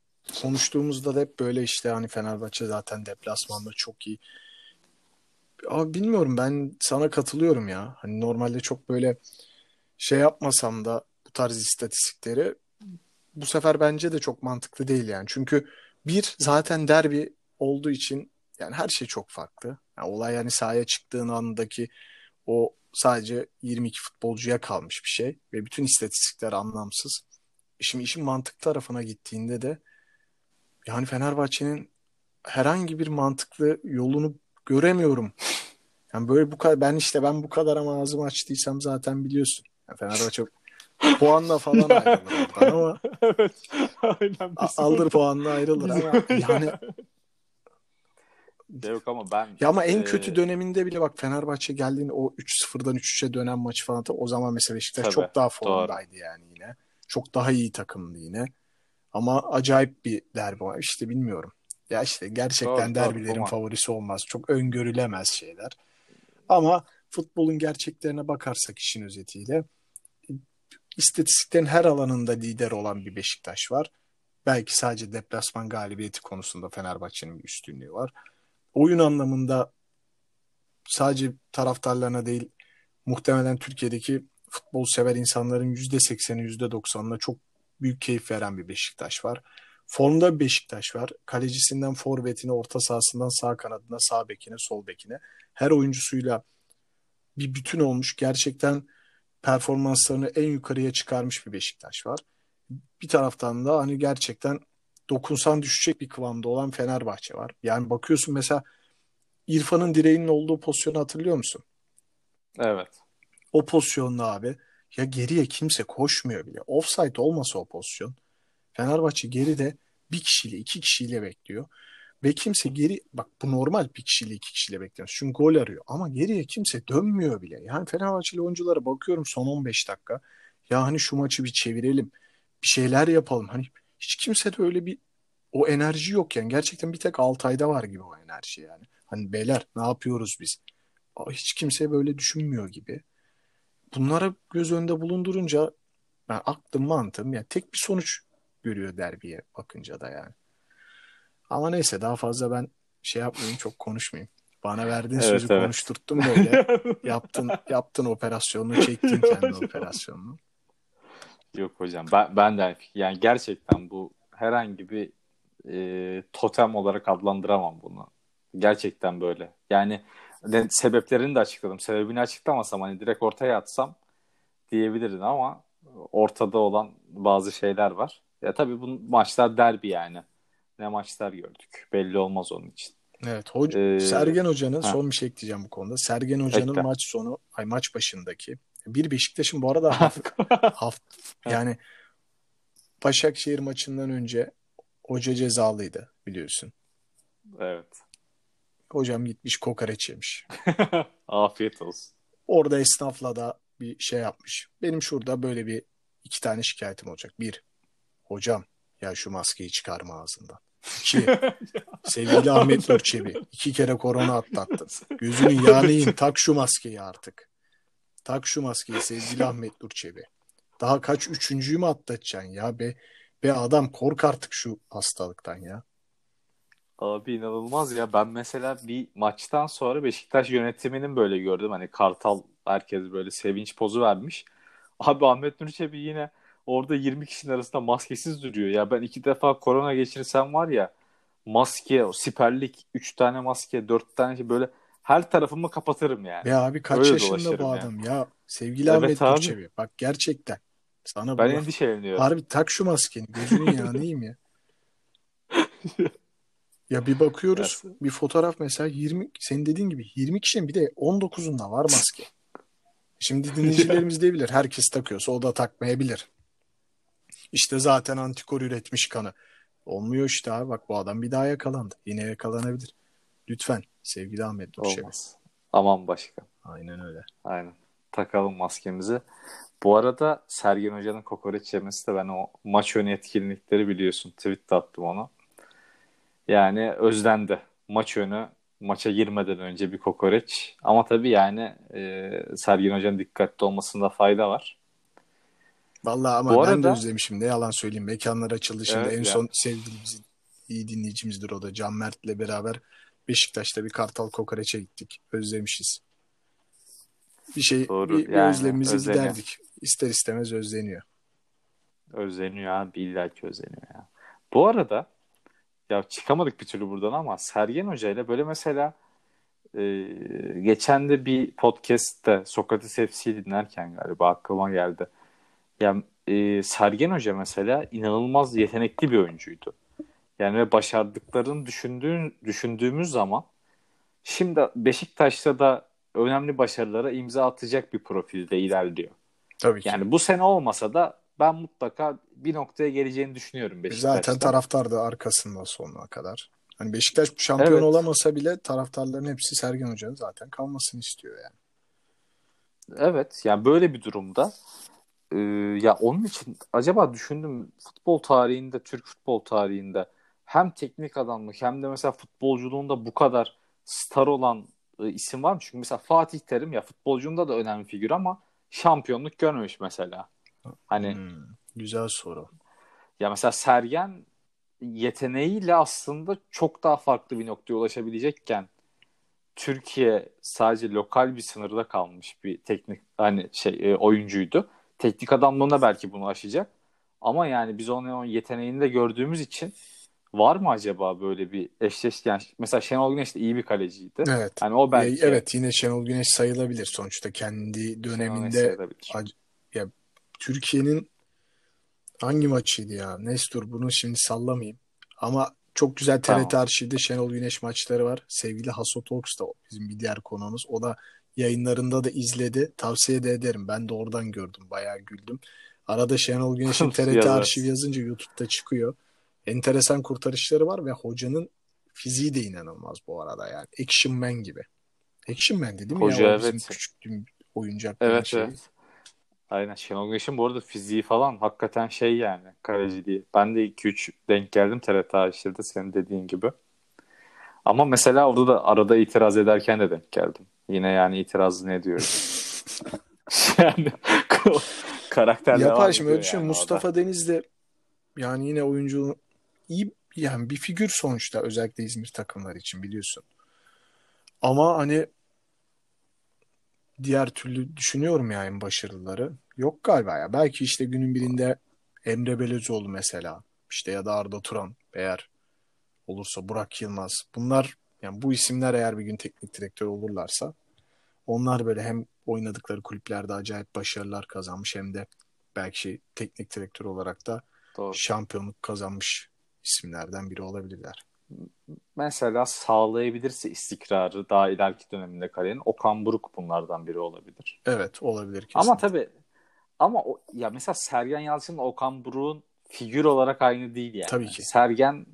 konuştuğumuzda da hep böyle işte hani Fenerbahçe zaten deplasmanda çok iyi. Abi bilmiyorum ben sana katılıyorum ya. Hani normalde çok böyle şey yapmasam da bu tarz istatistikleri bu sefer bence de çok mantıklı değil yani. Çünkü bir zaten derbi olduğu için yani her şey çok farklı. Yani olay yani sahaya çıktığın andaki o sadece 22 futbolcuya kalmış bir şey ve bütün istatistikler anlamsız. Şimdi işin mantık tarafına gittiğinde de yani Fenerbahçe'nin herhangi bir mantıklı yolunu göremiyorum. Yani böyle bu kadar ben işte ben bu kadar ama ağzımı açtıysam zaten biliyorsun. Yani Fenerbahçe puanla falan <laughs> ayrılır ama evet. Aynen, aldır puanla ayrılır ama <laughs> yani Yok ama ben ya ama en kötü döneminde bile bak Fenerbahçe geldiğinde o 3-0'dan 3-3'e dönen maç falan o zaman mesela Beşiktaş Tabii, çok daha formdaydı doğru. yani yine. Çok daha iyi takımdı yine. Ama acayip bir derbi var. İşte bilmiyorum. Ya işte gerçekten doğru, derbilerin doğru, favorisi olmaz. Çok öngörülemez şeyler. Ama futbolun gerçeklerine bakarsak işin özetiyle istatistiklerin her alanında lider olan bir Beşiktaş var. Belki sadece deplasman galibiyeti konusunda Fenerbahçe'nin bir üstünlüğü var. Oyun anlamında sadece taraftarlarına değil muhtemelen Türkiye'deki futbol sever insanların %80'i %90'ına çok büyük keyif veren bir Beşiktaş var. Formda bir Beşiktaş var. Kalecisinden forvetine, orta sahasından sağ kanadına, sağ bekine, sol bekine. Her oyuncusuyla bir bütün olmuş. Gerçekten performanslarını en yukarıya çıkarmış bir Beşiktaş var. Bir taraftan da hani gerçekten dokunsan düşecek bir kıvamda olan Fenerbahçe var. Yani bakıyorsun mesela İrfan'ın direğinin olduğu pozisyonu hatırlıyor musun? Evet. O pozisyonda abi ya geriye kimse koşmuyor bile. Offside olmasa o pozisyon Fenerbahçe geride bir kişiyle iki kişiyle bekliyor. Ve kimse geri bak bu normal bir kişiyle iki kişiyle bekliyoruz. Çünkü gol arıyor. Ama geriye kimse dönmüyor bile. Yani Fenerbahçeli oyunculara bakıyorum son 15 dakika. Ya hani şu maçı bir çevirelim. Bir şeyler yapalım. Hani hiç kimse de öyle bir o enerji yok yani. Gerçekten bir tek Altay'da var gibi o enerji yani. Hani beyler ne yapıyoruz biz? Hiç kimse böyle düşünmüyor gibi. Bunlara göz önünde bulundurunca ben aklım mantığım yani tek bir sonuç görüyor derbiye bakınca da yani. Ama neyse daha fazla ben şey yapmayayım çok konuşmayayım. Bana verdiğin Evet, sözü evet. konuşturttun böyle. <laughs> yaptın yaptın operasyonunu çektin kendi operasyonunu. Yok hocam ben, ben de yani gerçekten bu herhangi bir e, totem olarak adlandıramam bunu. Gerçekten böyle. Yani ne- sebeplerini de açıkladım. Sebebini açıklamasam hani direkt ortaya atsam diyebilirdin ama ortada olan bazı şeyler var. Ya tabii bu maçlar derbi yani. Ne maçlar gördük. Belli olmaz onun için. Evet. Hoca, Ee, Sergen Hoca'nın ha. son bir şey ekleyeceğim bu konuda. Sergen Hoca'nın Ekle. maç sonu, ay maç başındaki bir Beşiktaş'ın bu arada <laughs> haft, haft yani Başakşehir maçından önce hoca cezalıydı biliyorsun. evet. Hocam gitmiş kokoreç yemiş. <laughs> Afiyet olsun. Orada esnafla da bir şey yapmış. Benim şurada böyle bir iki tane şikayetim olacak. Bir, hocam ya şu maskeyi çıkarma ağzından. İki, <laughs> sevgili Ahmet Nur Çebi. iki kere korona atlattın. Gözünün yağını yiyin. Tak şu maskeyi artık. Tak şu maskeyi sevgili Ahmet Nur Çebi. Daha kaç üçüncüyü mü atlatacaksın ya be? Be adam kork artık şu hastalıktan ya. Abi inanılmaz ya. Ben mesela bir maçtan sonra Beşiktaş yönetiminin böyle gördüm. Hani Kartal herkes böyle sevinç pozu vermiş. Abi Ahmet Nur Çebi yine orada 20 kişinin arasında maskesiz duruyor. Ya ben iki defa korona geçirsem var ya maske, siperlik, 3 tane maske, 4 tane şey böyle her tarafımı kapatırım yani. Be abi kaç Öyle yaşında bu ya. adam ya? Sevgili Evet Ahmet abi. Bak gerçekten. Sana Ben bu endişeleniyorum. Harbi tak şu maskeni. Gözünün yağını yiyeyim ya. Ya bir bakıyoruz bir fotoğraf mesela 20 senin dediğin gibi 20 kişinin bir de 19'unda var maske. <laughs> Şimdi dinleyicilerimiz de bilir. Herkes takıyorsa o da takmayabilir. İşte zaten antikor üretmiş kanı. Olmuyor işte abi bak bu adam bir daha yakalandı. Yine yakalanabilir. Lütfen sevgili Ahmet Nurşevi. Olmaz. Aman başkan. Aynen öyle. Aynen. Takalım maskemizi. Bu arada Sergen Hoca'nın kokoreç yemesi de ben o maç önü etkinlikleri biliyorsun. Tweet attım ona. Yani özlendi. Maç önü maça girmeden önce bir kokoreç. Ama tabii yani e, Sergen Hoca'nın dikkatli olmasında fayda var. Vallahi ama Bu ben de özlemişim. Ne yalan söyleyeyim. Mekanlar açıldı şimdi. Evet en ya. son sevdiğimizin iyi dinleyicimizdir o da. Can Mert'le beraber Beşiktaş'ta bir Kartal Kokoreç'e gittik. Özlemişiz. Bir şey Doğru, bir yani özlemimizi özleniyor. giderdik. İster istemez özleniyor. Özleniyor abi. İlla ki özleniyor ya. Bu arada ya çıkamadık bir türlü buradan ama Sergen Hoca ile böyle mesela e, geçen de bir podcast'te Sokrates FC'yi dinlerken galiba aklıma geldi. Ya e, Sergen Hoca mesela inanılmaz yetenekli bir oyuncuydu. Yani ve başardıklarını düşündüğün, düşündüğümüz zaman şimdi Beşiktaş'ta da önemli başarılara imza atacak bir profilde ilerliyor. Tabii ki. Yani bu sene olmasa da ben mutlaka bir noktaya geleceğini düşünüyorum Beşiktaş'ta. Zaten taraftar da arkasında sonuna kadar. Hani Beşiktaş şampiyon Evet. olamasa bile taraftarların hepsi Sergen Hoca'nın zaten kalmasını istiyor yani. Evet yani böyle bir durumda e, ya onun için acaba düşündüm futbol tarihinde Türk futbol tarihinde hem teknik adamlık hem de mesela futbolculuğunda bu kadar star olan e, isim var mı? Çünkü mesela Fatih Terim ya futbolculuğunda da önemli figür ama şampiyonluk görmemiş mesela. Hani Hmm, güzel soru. ya mesela Sergen yeteneğiyle aslında çok daha farklı bir noktaya ulaşabilecekken Türkiye sadece lokal bir sınırda kalmış bir teknik hani şey e, oyuncuydu. Teknik adamlığına belki bunu aşacak. Ama yani biz onun yeteneğini de gördüğümüz için var mı acaba böyle bir eşleş yani mesela Şenol Güneş de iyi bir kaleciydi. Evet. Hani o belki evet yine Şenol Güneş sayılabilir sonuçta kendi döneminde ac- Türkiye'nin hangi maçıydı ya? Nestor bunu şimdi sallamayayım. Ama çok güzel TRT Tamam. arşivde Şenol Güneş maçları var. Sevgili Haso Talks da bizim bir diğer konuğumuz. O da yayınlarında da izledi. Tavsiye de ederim. Ben de oradan gördüm. Bayağı güldüm. Arada Şenol Güneş'in <laughs> TRT arşiv yazınca YouTube'da çıkıyor. Enteresan kurtarışları var ve hocanın Fiziği de inanılmaz bu arada yani. Action Man gibi. Action Man değil mi Hoca ya? Evet. bizim küçüklüğüm oyuncak Evet şey. evet. Aynen Şenol Güneş'in bu arada fiziği falan hakikaten şey yani kaleci değil. Ben de 2-3 denk geldim TRT A1'de senin dediğin gibi. Ama mesela orada da arada itiraz ederken de denk geldim. Yine yani itiraz ne diyorum. <laughs> yani <laughs> karakter Yapar şimdi öyle düşün. yani Mustafa Deniz de yani yine oyuncu iyi yani bir figür sonuçta özellikle İzmir takımları için biliyorsun. Ama hani diğer türlü düşünüyorum yani başarıları. Yok galiba ya. Belki işte günün birinde Emre Belözoğlu mesela işte ya da Arda Turan eğer olursa Burak Yılmaz. Bunlar yani bu isimler eğer bir gün teknik direktör olurlarsa onlar böyle hem oynadıkları kulüplerde acayip başarılar kazanmış hem de belki teknik direktör olarak da Doğru. şampiyonluk kazanmış isimlerden biri olabilirler. Mesela sağlayabilirse istikrarı daha ileriki döneminde kariyerin Okan Buruk bunlardan biri olabilir. Evet olabilir kesin. Ama tabii ama o, ya mesela Sergen Yalçın'la Okan Buruk'un figür olarak aynı değil yani. Tabii ki. Sergen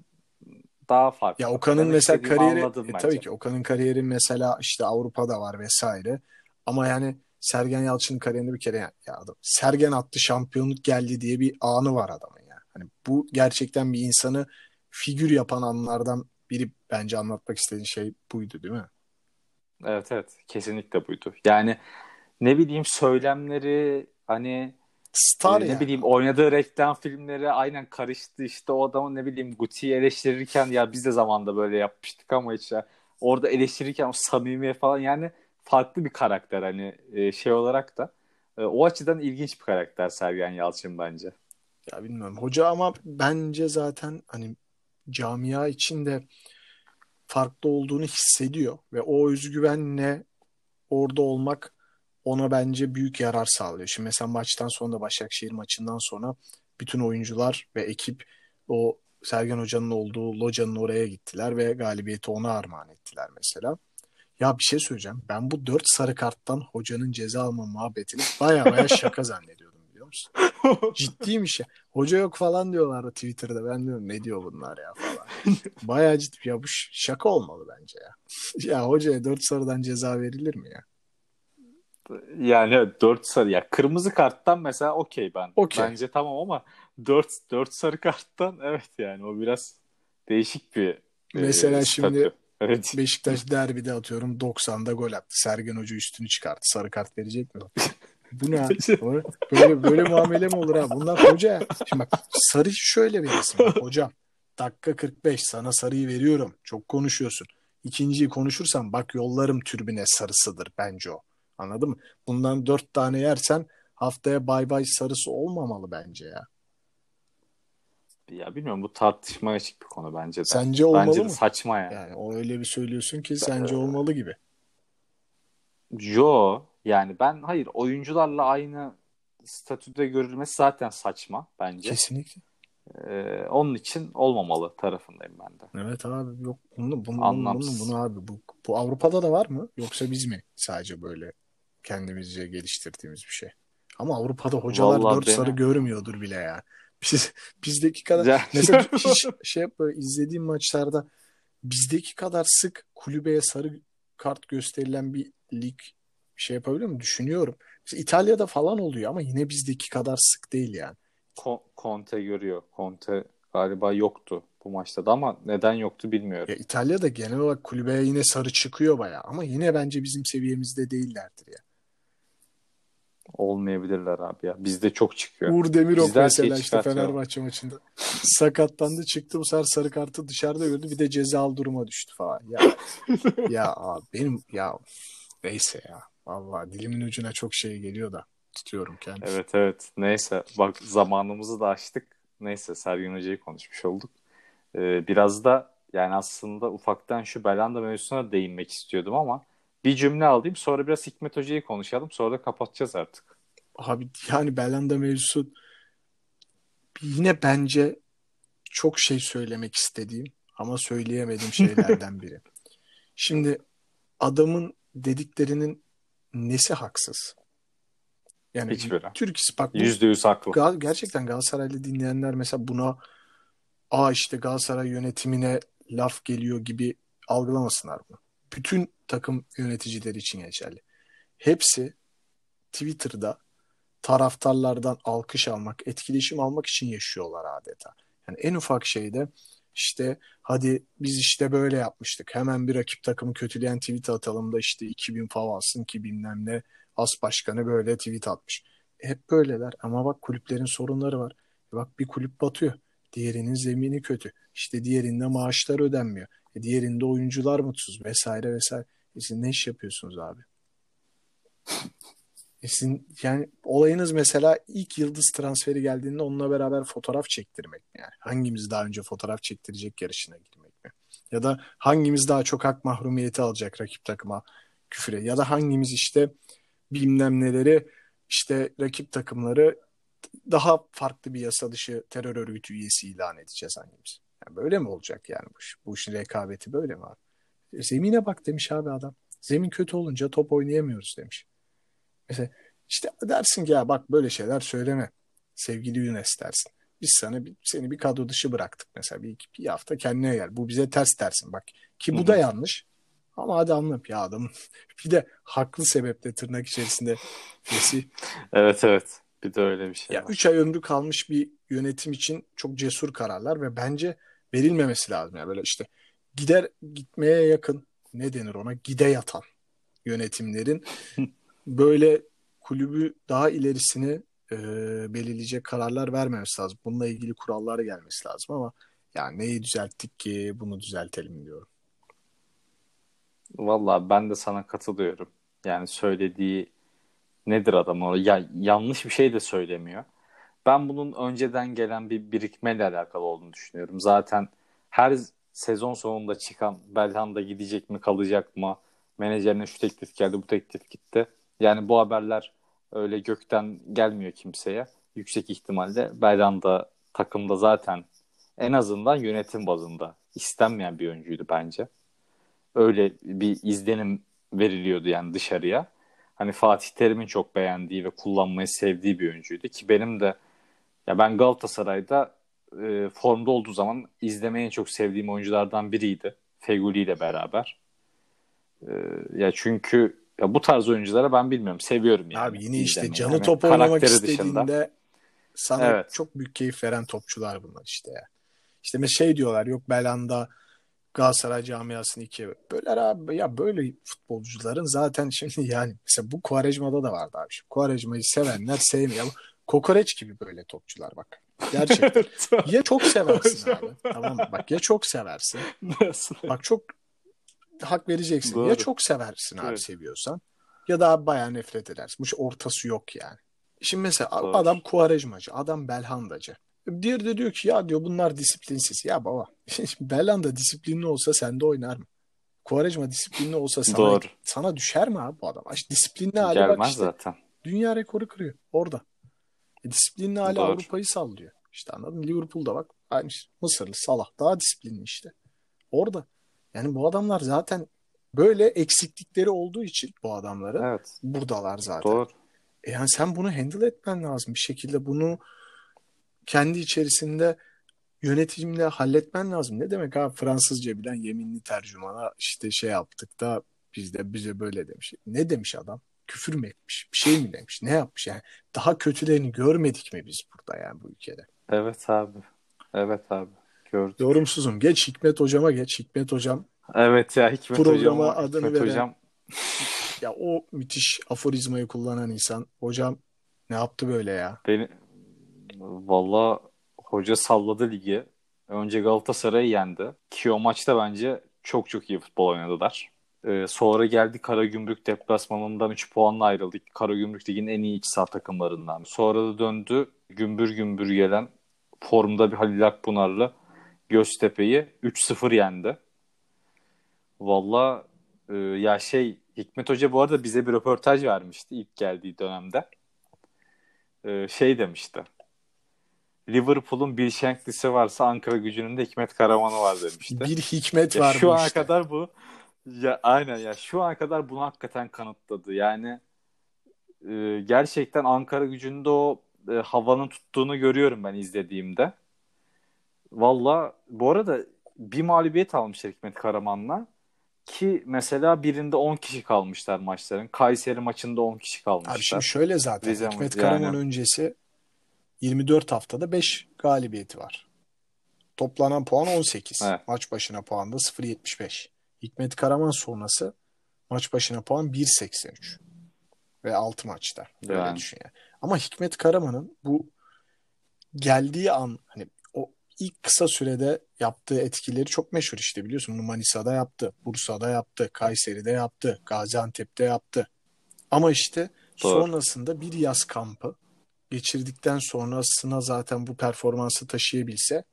daha farklı. Ya Okan'ın Demek mesela kariyeri e, tabii ki Okan'ın kariyeri mesela işte Avrupa'da var vesaire. Ama yani Sergen Yalçın'ın kariyerinde bir kere ya, ya adam Sergen attı şampiyonluk geldi diye bir anı var adamın ya. Hani bu gerçekten bir insanı figür yapan anlardan biri bence anlatmak istediğin şey buydu değil mi? Evet evet kesinlikle buydu. Yani ne bileyim söylemleri hani Star e, ne yani. bileyim oynadığı reklam filmleri aynen karıştı işte o adamın ne bileyim Guti'yi eleştirirken ya biz de zamanda böyle yapmıştık ama ya orada eleştirirken o samimiyet falan yani farklı bir karakter hani e, şey olarak da E, o açıdan ilginç bir karakter Sergen Yalçın bence. Ya bilmiyorum. Hoca ama bence zaten hani camia içinde farklı olduğunu hissediyor ve o özgüvenle orada olmak ona bence büyük yarar sağlıyor. Şimdi mesela maçtan sonra da Başakşehir maçından sonra bütün oyuncular ve ekip o Sergen Hoca'nın olduğu locanın oraya gittiler ve galibiyeti ona armağan ettiler mesela. Ya bir şey söyleyeceğim. Ben bu dört sarı karttan hocanın ceza alma muhabbetini baya baya şaka zannediyordum biliyor musun? <laughs> Ciddiymiş ya. Hoca yok falan diyorlardı Twitter'da. Ben diyorum ne diyor bunlar ya falan. Bayağı ciddi. Ya bu şaka olmalı bence ya. Ya hocaya dört sarıdan ceza verilir mi ya? Yani evet, 4 sarı ya kırmızı karttan mesela okey ben. Okey. Bence tamam ama 4 4 sarı karttan evet yani o biraz değişik bir e, Mesela statü. şimdi evet. Beşiktaş derbide atıyorum 90'da gol attı. Sergen Hoca üstünü çıkarttı. Sarı kart verecek mi? <laughs> Bu ne? Böyle böyle muamele mi olur ha? Bunlar hoca. Şimdi bak sarı şöyle verirsin. Bak, hocam dakika 45 sana sarıyı veriyorum. Çok konuşuyorsun. İkinciyi konuşursan bak yollarım türbüne sarısıdır bence o. Anladın mı? Bundan dört tane yersen haftaya bay bay sarısı olmamalı bence ya. Ya bilmiyorum bu tartışmaya açık bir konu bence de. Sence olmalı bence de mı? saçma yani. Yani o öyle bir söylüyorsun ki sence olmalı gibi. Yo yani ben hayır oyuncularla aynı statüde görülmesi zaten saçma bence. Kesinlikle. Ee, onun için olmamalı tarafındayım ben de. Evet abi yok bunu bunu bunu, bunu, Anlamsız. bunu abi bu, bu Avrupa'da da var mı yoksa biz mi sadece böyle kendimizce geliştirdiğimiz bir şey? Ama Avrupa'da hocalar Vallahi dört beni- sarı görmüyordur bile ya. <laughs> Biz bizdeki kadar Ya- mesela <laughs> hiç şey böyle izlediğim maçlarda bizdeki kadar sık kulübeye sarı kart gösterilen bir lig şey yapabiliyor mu? Düşünüyorum. Mesela İtalya'da falan oluyor ama yine bizdeki kadar sık değil yani. Ko- Conte görüyor. Conte galiba yoktu bu maçta da ama neden yoktu bilmiyorum. Ya İtalya'da genel olarak kulübeye yine sarı çıkıyor bayağı ama yine bence bizim seviyemizde değillerdir ya. Olmayabilirler abi ya. Bizde çok çıkıyor. Uğur Demirok Bizden mesela şey işte. Fenerbahçe maçında <laughs> sakatlandı çıktı bu sefer sarı kartı dışarıda gördü bir de cezalı duruma düştü falan. Ya <laughs> ya abi benim ya neyse ya. Allah dilimin ucuna çok şey geliyor da tutuyorum kendimi. Evet evet. Neyse bak zamanımızı da açtık. Neyse Sergen Hoca'yı konuşmuş olduk. Ee, biraz da yani aslında ufaktan şu Belanda mevzusuna değinmek istiyordum ama bir cümle alayım sonra biraz Hikmet Hoca'yı konuşalım sonra da kapatacağız artık. Abi yani Belanda mevzusu yine bence çok şey söylemek istediğim ama söyleyemediğim şeylerden biri. <laughs> Şimdi adamın dediklerinin nesi haksız? Yani Hiçbiri. Türk bu Yüzde yüz haklı. Gal- gerçekten Galatasaraylı dinleyenler mesela buna aa işte Galatasaray yönetimine laf geliyor gibi algılamasınlar bunu. Bütün takım yöneticileri için geçerli. Hepsi Twitter'da taraftarlardan alkış almak, etkileşim almak için yaşıyorlar adeta. Yani en ufak şeyde işte hadi biz işte böyle yapmıştık. Hemen bir rakip takımı kötüleyen tweet atalım da işte 2000 fav alsın ki bilmem ne as başkanı böyle tweet atmış. Hep böyleler ama bak kulüplerin sorunları var. Bak bir kulüp batıyor. Diğerinin zemini kötü. İşte diğerinde maaşlar ödenmiyor. E diğerinde oyuncular mutsuz vesaire vesaire. E siz ne iş yapıyorsunuz abi? E sizin, yani olayınız mesela ilk yıldız transferi geldiğinde onunla beraber fotoğraf çektirmek mi yani? Hangimiz daha önce fotoğraf çektirecek yarışına girmek mi? Ya da hangimiz daha çok hak mahrumiyeti alacak rakip takıma küfüre? Ya da hangimiz işte bilmem neleri işte rakip takımları daha farklı bir yasa dışı terör örgütü üyesi ilan edeceğiz hangimiz? Yani böyle mi olacak yani bu iş? Bu işin rekabeti böyle mi abi? E, zemine bak demiş abi adam. Zemin kötü olunca top oynayamıyoruz demiş. Mesela işte dersin ki ya bak böyle şeyler söyleme. Sevgili Yunus dersin. Biz sana seni bir kadro dışı bıraktık mesela bir, bir hafta kendine gel. Bu bize ters dersin bak. Ki bu da yanlış. Ama hadi anlat ya adamın <laughs> bir de haklı sebeple tırnak içerisinde. <laughs> Evet evet. Bir de öyle bir şey Ya var. 3 ay ömrü kalmış bir yönetim için çok cesur kararlar ve bence verilmemesi lazım. Yani böyle işte gider gitmeye yakın ne denir ona gide yatan yönetimlerin <laughs> böyle kulübü daha ilerisini e, belirleyecek kararlar vermemesi lazım. Bununla ilgili kurallar gelmesi lazım ama yani neyi düzelttik ki bunu düzeltelim diyorum. Vallahi ben de sana katılıyorum. Yani söylediği nedir adam o? Ya yanlış bir şey de söylemiyor. Ben bunun önceden gelen bir birikmeyle alakalı olduğunu düşünüyorum. Zaten her sezon sonunda çıkan Belhanda gidecek mi kalacak mı? Menajerine şu teklif geldi bu teklif gitti. Yani bu haberler öyle gökten gelmiyor kimseye. Yüksek ihtimalle Belhanda takımda zaten en azından yönetim bazında istenmeyen bir oyuncuydu bence. Öyle bir izlenim veriliyordu yani dışarıya. Hani Fatih Terim'in çok beğendiği ve kullanmayı sevdiği bir oyuncuydu ki benim de ya ben Galatasaray'da e, formda olduğu zaman izlemeyi en çok sevdiğim oyunculardan biriydi. Feguli ile beraber. E, ya çünkü ya bu tarz oyunculara ben bilmiyorum seviyorum yani. Abi yine işte izlemeyi. canı Hani top oynamak istediğinde dışında. sana Evet. çok büyük keyif veren topçular bunlar işte ya. İşte şey diyorlar yok Belanda Galatasaray camiasını ikiye böl- böler abi. Ya böyle futbolcuların zaten <laughs> şimdi yani mesela bu Quaresma'da da vardı abi. Şimdi Quaresma'yı sevenler sevmiyor. Kokoreç gibi böyle topçular bak. Gerçekten. <laughs> ya çok seversin abi. Tamam mı? Bak ya çok seversin. <laughs> Bak çok hak vereceksin. Doğru. Ya çok seversin abi Evet. seviyorsan ya da abi bayağı nefret edersin. Bu şey ortası yok yani. Şimdi mesela Doğru. adam Kuvarejmacı, adam Belhandacı. Diğeri de diyor ki ya diyor bunlar disiplinsiz. Ya baba <laughs> Belhanda disiplinli olsa sende oynar mı? Kuvarejma disiplinli olsa sana, Doğru. sana düşer mi abi bu adam? İşte disiplinli hali bak işte. zaten. Dünya rekoru kırıyor orada. E, disiplinli hali Doğru. Avrupa'yı sallıyor. İşte anladın mı? Liverpool'da bak. Aynı şey. Mısırlı Salah daha disiplinli işte. Orada. Yani bu adamlar zaten böyle eksiklikleri olduğu için bu adamların Evet. buradalar zaten. Doğru. E yani sen bunu handle etmen lazım bir şekilde. Bunu kendi içerisinde yönetimle halletmen lazım. Ne demek abi Fransızca bilen yeminli tercümana işte şey yaptık da biz de bize böyle demiş. Ne demiş adam? Küfür mü etmiş? Bir şey mi demiş? Ne yapmış yani? Daha kötülerini görmedik mi biz burada yani bu ülkede? Evet abi. Evet abi. Gördüm. Yorumsuzum. Geç Hikmet hocama geç. Hikmet hocam Evet ya Hikmet Programa hocam. adını Hikmet veren- hocam ya o müthiş aforizmayı kullanan insan. Hocam ne yaptı böyle ya? beni valla hoca salladı ligi. Önce Galatasaray'ı yendi. Ki o maçta bence çok çok iyi futbol oynadılar. Ee, sonra geldi Karagümrük deplasmanından 3 puanla ayrıldık. Karagümrük ligin en iyi iç saha takımlarından. Sonra da döndü gümbür gümbür gelen formda bir Halil Akpınar'la Göztepe'yi 3-0 yendi. Valla e, ya şey Hikmet Hoca bu arada bize bir röportaj vermişti ilk geldiği dönemde. E, şey demişti. Liverpool'un bir Shankly'si varsa Ankara gücünün de Hikmet Karaman'ı var demişti. Bir hikmet Ya var şu ana işte. kadar bu ya aynen ya şu ana kadar bunu hakikaten kanıtladı. Yani e, gerçekten Ankara gücünde o e, havanın tuttuğunu görüyorum ben izlediğimde. Valla bu arada bir mağlubiyet almışlar Hikmet Karaman'la. Ki mesela birinde 10 kişi kalmışlar maçların. Kayseri maçında 10 kişi kalmışlar. Abi şimdi şöyle zaten Rize Hikmet yani. Karaman öncesi 24 haftada 5 galibiyeti var. Toplanan puan 18. Evet. Maç başına puan da 0.75. Hikmet Karaman sonrası maç başına puan 1.83. Ve 6 maçta. Öyle Yani. düşün yani. Ama Hikmet Karaman'ın bu geldiği an hani o ilk kısa sürede yaptığı etkileri çok meşhur işte biliyorsun. Bunu Manisa'da yaptı, Bursa'da yaptı, Kayseri'de yaptı, Gaziantep'te yaptı. Ama işte Doğru. sonrasında bir yaz kampı geçirdikten sonrasına zaten bu performansı taşıyabilse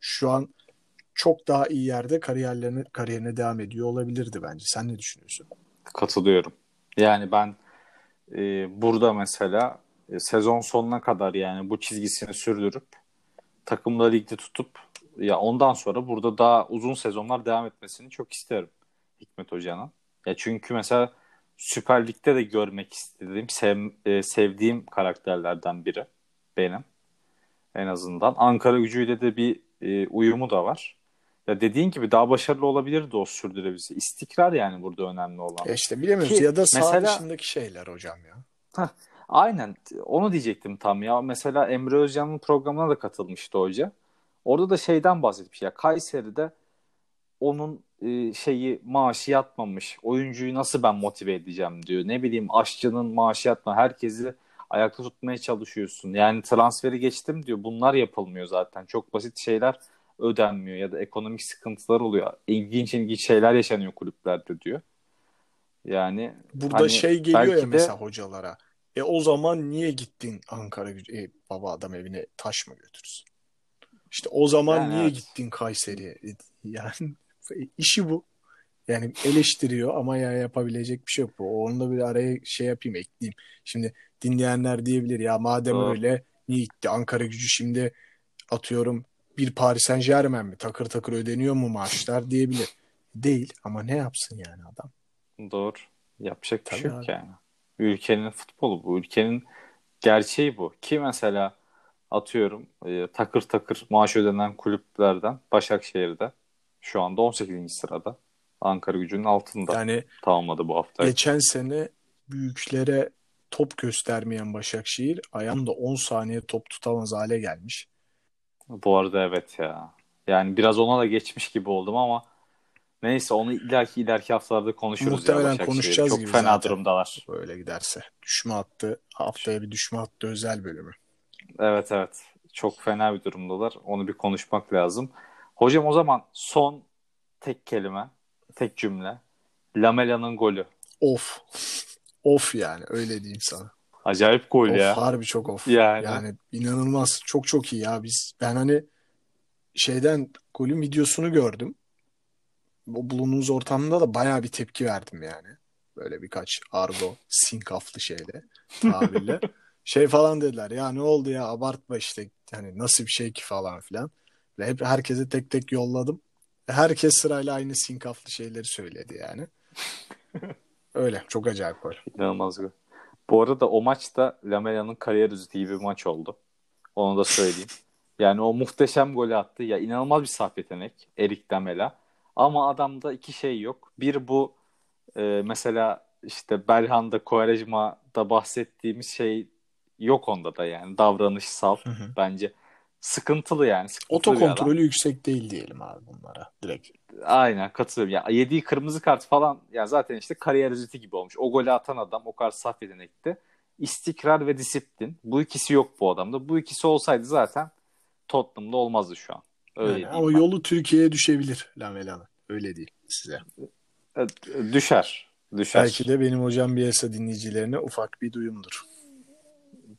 şu an çok daha iyi yerde kariyerlerine kariyerine devam ediyor olabilirdi bence. Sen ne düşünüyorsun? Katılıyorum. Yani ben e, burada mesela e, sezon sonuna kadar yani bu çizgisini sürdürüp takımda ligde tutup ya ondan sonra burada daha uzun sezonlar devam etmesini çok isterim Hikmet Hoca'nın. Ya çünkü mesela Süper Lig'de de görmek istediğim, sev- e, sevdiğim karakterlerden biri benim en azından. Ankara gücüyle de bir e, uyumu da var. Ya dediğin gibi daha başarılı olabilirdi o sürdürebilse. İstikrar yani burada önemli olan. E işte bilemiyoruz Ki ya da sağ mesela- dışındaki şeyler hocam ya. Aynen onu diyecektim tam ya. Mesela Emre Özcan'ın programına da katılmıştı hoca. Orada da şeyden bahsetmiş ya Kayseri'de onun e, şeyi maaşı yatmamış. Oyuncuyu nasıl ben motive edeceğim diyor. Ne bileyim aşçının maaşı yatma. Herkesi ayakta tutmaya çalışıyorsun. Yani transferi geçtim diyor. Bunlar yapılmıyor zaten. Çok basit şeyler ödenmiyor ya da ekonomik sıkıntılar oluyor. İlginç ilginç şeyler yaşanıyor kulüplerde diyor. Yani Burada Hani şey geliyor ya de- mesela hocalara. E o zaman niye gittin Ankara? E baba adam evine taş mı götürsün? İşte o zaman Yani niye evet. gittin Kayseri'ye? E, Yani işi bu. Yani eleştiriyor ama ya yapabilecek bir şey yok. Bu. Onu da bir araya şey yapayım ekleyeyim. Şimdi dinleyenler diyebilir ya madem Doğru. öyle niye gitti Ankara gücü şimdi atıyorum bir Paris Saint Germain mi takır takır ödeniyor mu maaşlar diyebilir. Değil ama ne yapsın yani adam? Doğru. Yapacak bir Tabii şey yok abi. yani. Ülkenin futbolu bu. Ülkenin gerçeği bu. Ki mesela atıyorum e, takır takır maaş ödenen kulüplerden Başakşehir'de şu anda 18. sırada. Ankara gücünün altında Yani tamamladı bu hafta. Geçen sene büyüklere top göstermeyen Başakşehir ayağında 10 saniye top tutamaz hale gelmiş. Bu arada evet ya. Yani biraz ona da geçmiş gibi oldum ama neyse onu ileriki ileriki haftalarda konuşuruz Muhtemelen ya konuşacağız Çok gibi fena zaten. durumdalar. Böyle giderse. Düşme hattı haftaya bir düşme hattı özel bölümü. Evet evet. Çok fena bir durumdalar. Onu bir konuşmak lazım. Hocam o zaman son tek kelime, tek cümle. Lamela'nın golü. Of. Of yani öyle diyeyim sana. Acayip gol Of ya. harbi çok of. Yani. Yani inanılmaz. Çok çok iyi ya biz. Ben hani şeyden golün videosunu gördüm. O bulunduğumuz ortamda da bayağı bir tepki verdim yani. Böyle birkaç argo, sinkaflı şeyle, tabirle. <laughs> şey falan dediler ya ne oldu ya abartma işte hani nasıl bir şey ki falan filan. Ve hep herkese tek tek yolladım. Herkes sırayla aynı sinkaflı şeyleri söyledi yani. <laughs> Öyle çok acayip gol. İnanılmaz gol. Bu arada o maç da Lamela'nın kariyer gibi bir maç oldu. Onu da söyleyeyim. <laughs> Yani o muhteşem golü attı. Ya inanılmaz bir saf yetenek Erik Lamela. Ama adamda iki şey yok. Bir bu e, mesela işte Belhanda, Quaresma'da bahsettiğimiz şey yok onda da yani. Davranışsal Hı hı. bence. Sıkıntılı yani. Sıkıntılı bir adam. Otokontrolü yüksek değil diyelim abi bunlara direkt. Aynen katılıyorum. Ya yediği kırmızı kart falan ya zaten işte kariyer özeti gibi olmuş. O golü atan adam o kadar saf yetenekti. İstikrar ve disiplin. Bu ikisi yok bu adamda. Bu ikisi olsaydı zaten Tottenham'da olmazdı şu an. Öyle Yani ama ben. yolu Türkiye'ye düşebilir Lamela'nın. Öyle değil size. Düşer. Düşer. Belki de benim hocam Bielsa dinleyicilerine ufak bir duyumdur.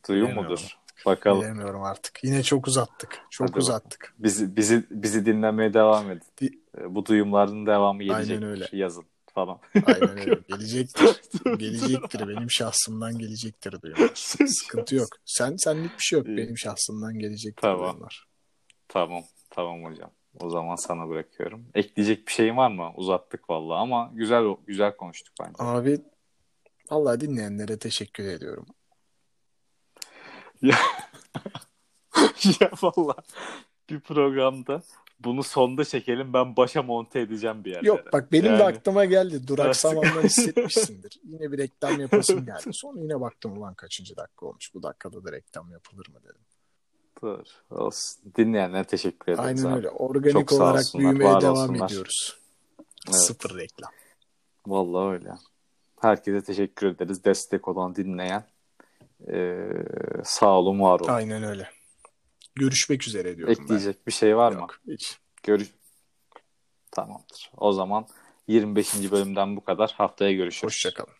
Duyum Bilemiyorum. mudur? Bakalım. Bilemiyorum artık. Yine çok uzattık. Çok Hadi uzattık. Bizi, bizi, bizi dinlemeye devam edin. Di- E, Bu duyumların devamı Aynen gelecek. öyle. Yazın falan. Aynen öyle. <laughs> Gelecektir. gelecektir. Benim şahsımdan gelecektir duyumlar. <laughs> Sıkıntı yok. Sen senlik bir şey yok. Benim şahsımdan gelecektir Tamam. duyumlar. Tamam. Tamam hocam. O zaman sana bırakıyorum. Ekleyecek bir şeyin var mı? Uzattık vallahi ama güzel güzel konuştuk bence. Abi vallahi dinleyenlere teşekkür ediyorum. Ya <laughs> valla bir programda bunu sonda çekelim ben başa monte edeceğim bir yerlere. Yok bak benim de Yani- aklıma geldi. Duraksamandan hissetmişsindir. <laughs> Yine bir reklam yapasım geldi. Sonra yine baktım ulan kaçıncı dakika olmuş. Bu dakikada da reklam yapılır mı dedim. Dur, olsun. Dinleyenlere teşekkür ederiz. Aynen abi. öyle. Organik Çok olarak olsunlar, büyümeye devam olsunlar. ediyoruz. Evet. Sıfır reklam. Vallahi öyle. Herkese teşekkür ederiz. Destek olan dinleyen. Ee, sağ olun, var olun. Aynen öyle. Görüşmek üzere diyorum Ekleyecek bir şey var ben. mı? Yok hiç. Görüş. Tamamdır. O zaman 25. bölümden bu kadar. Haftaya görüşürüz. Hoşçakalın.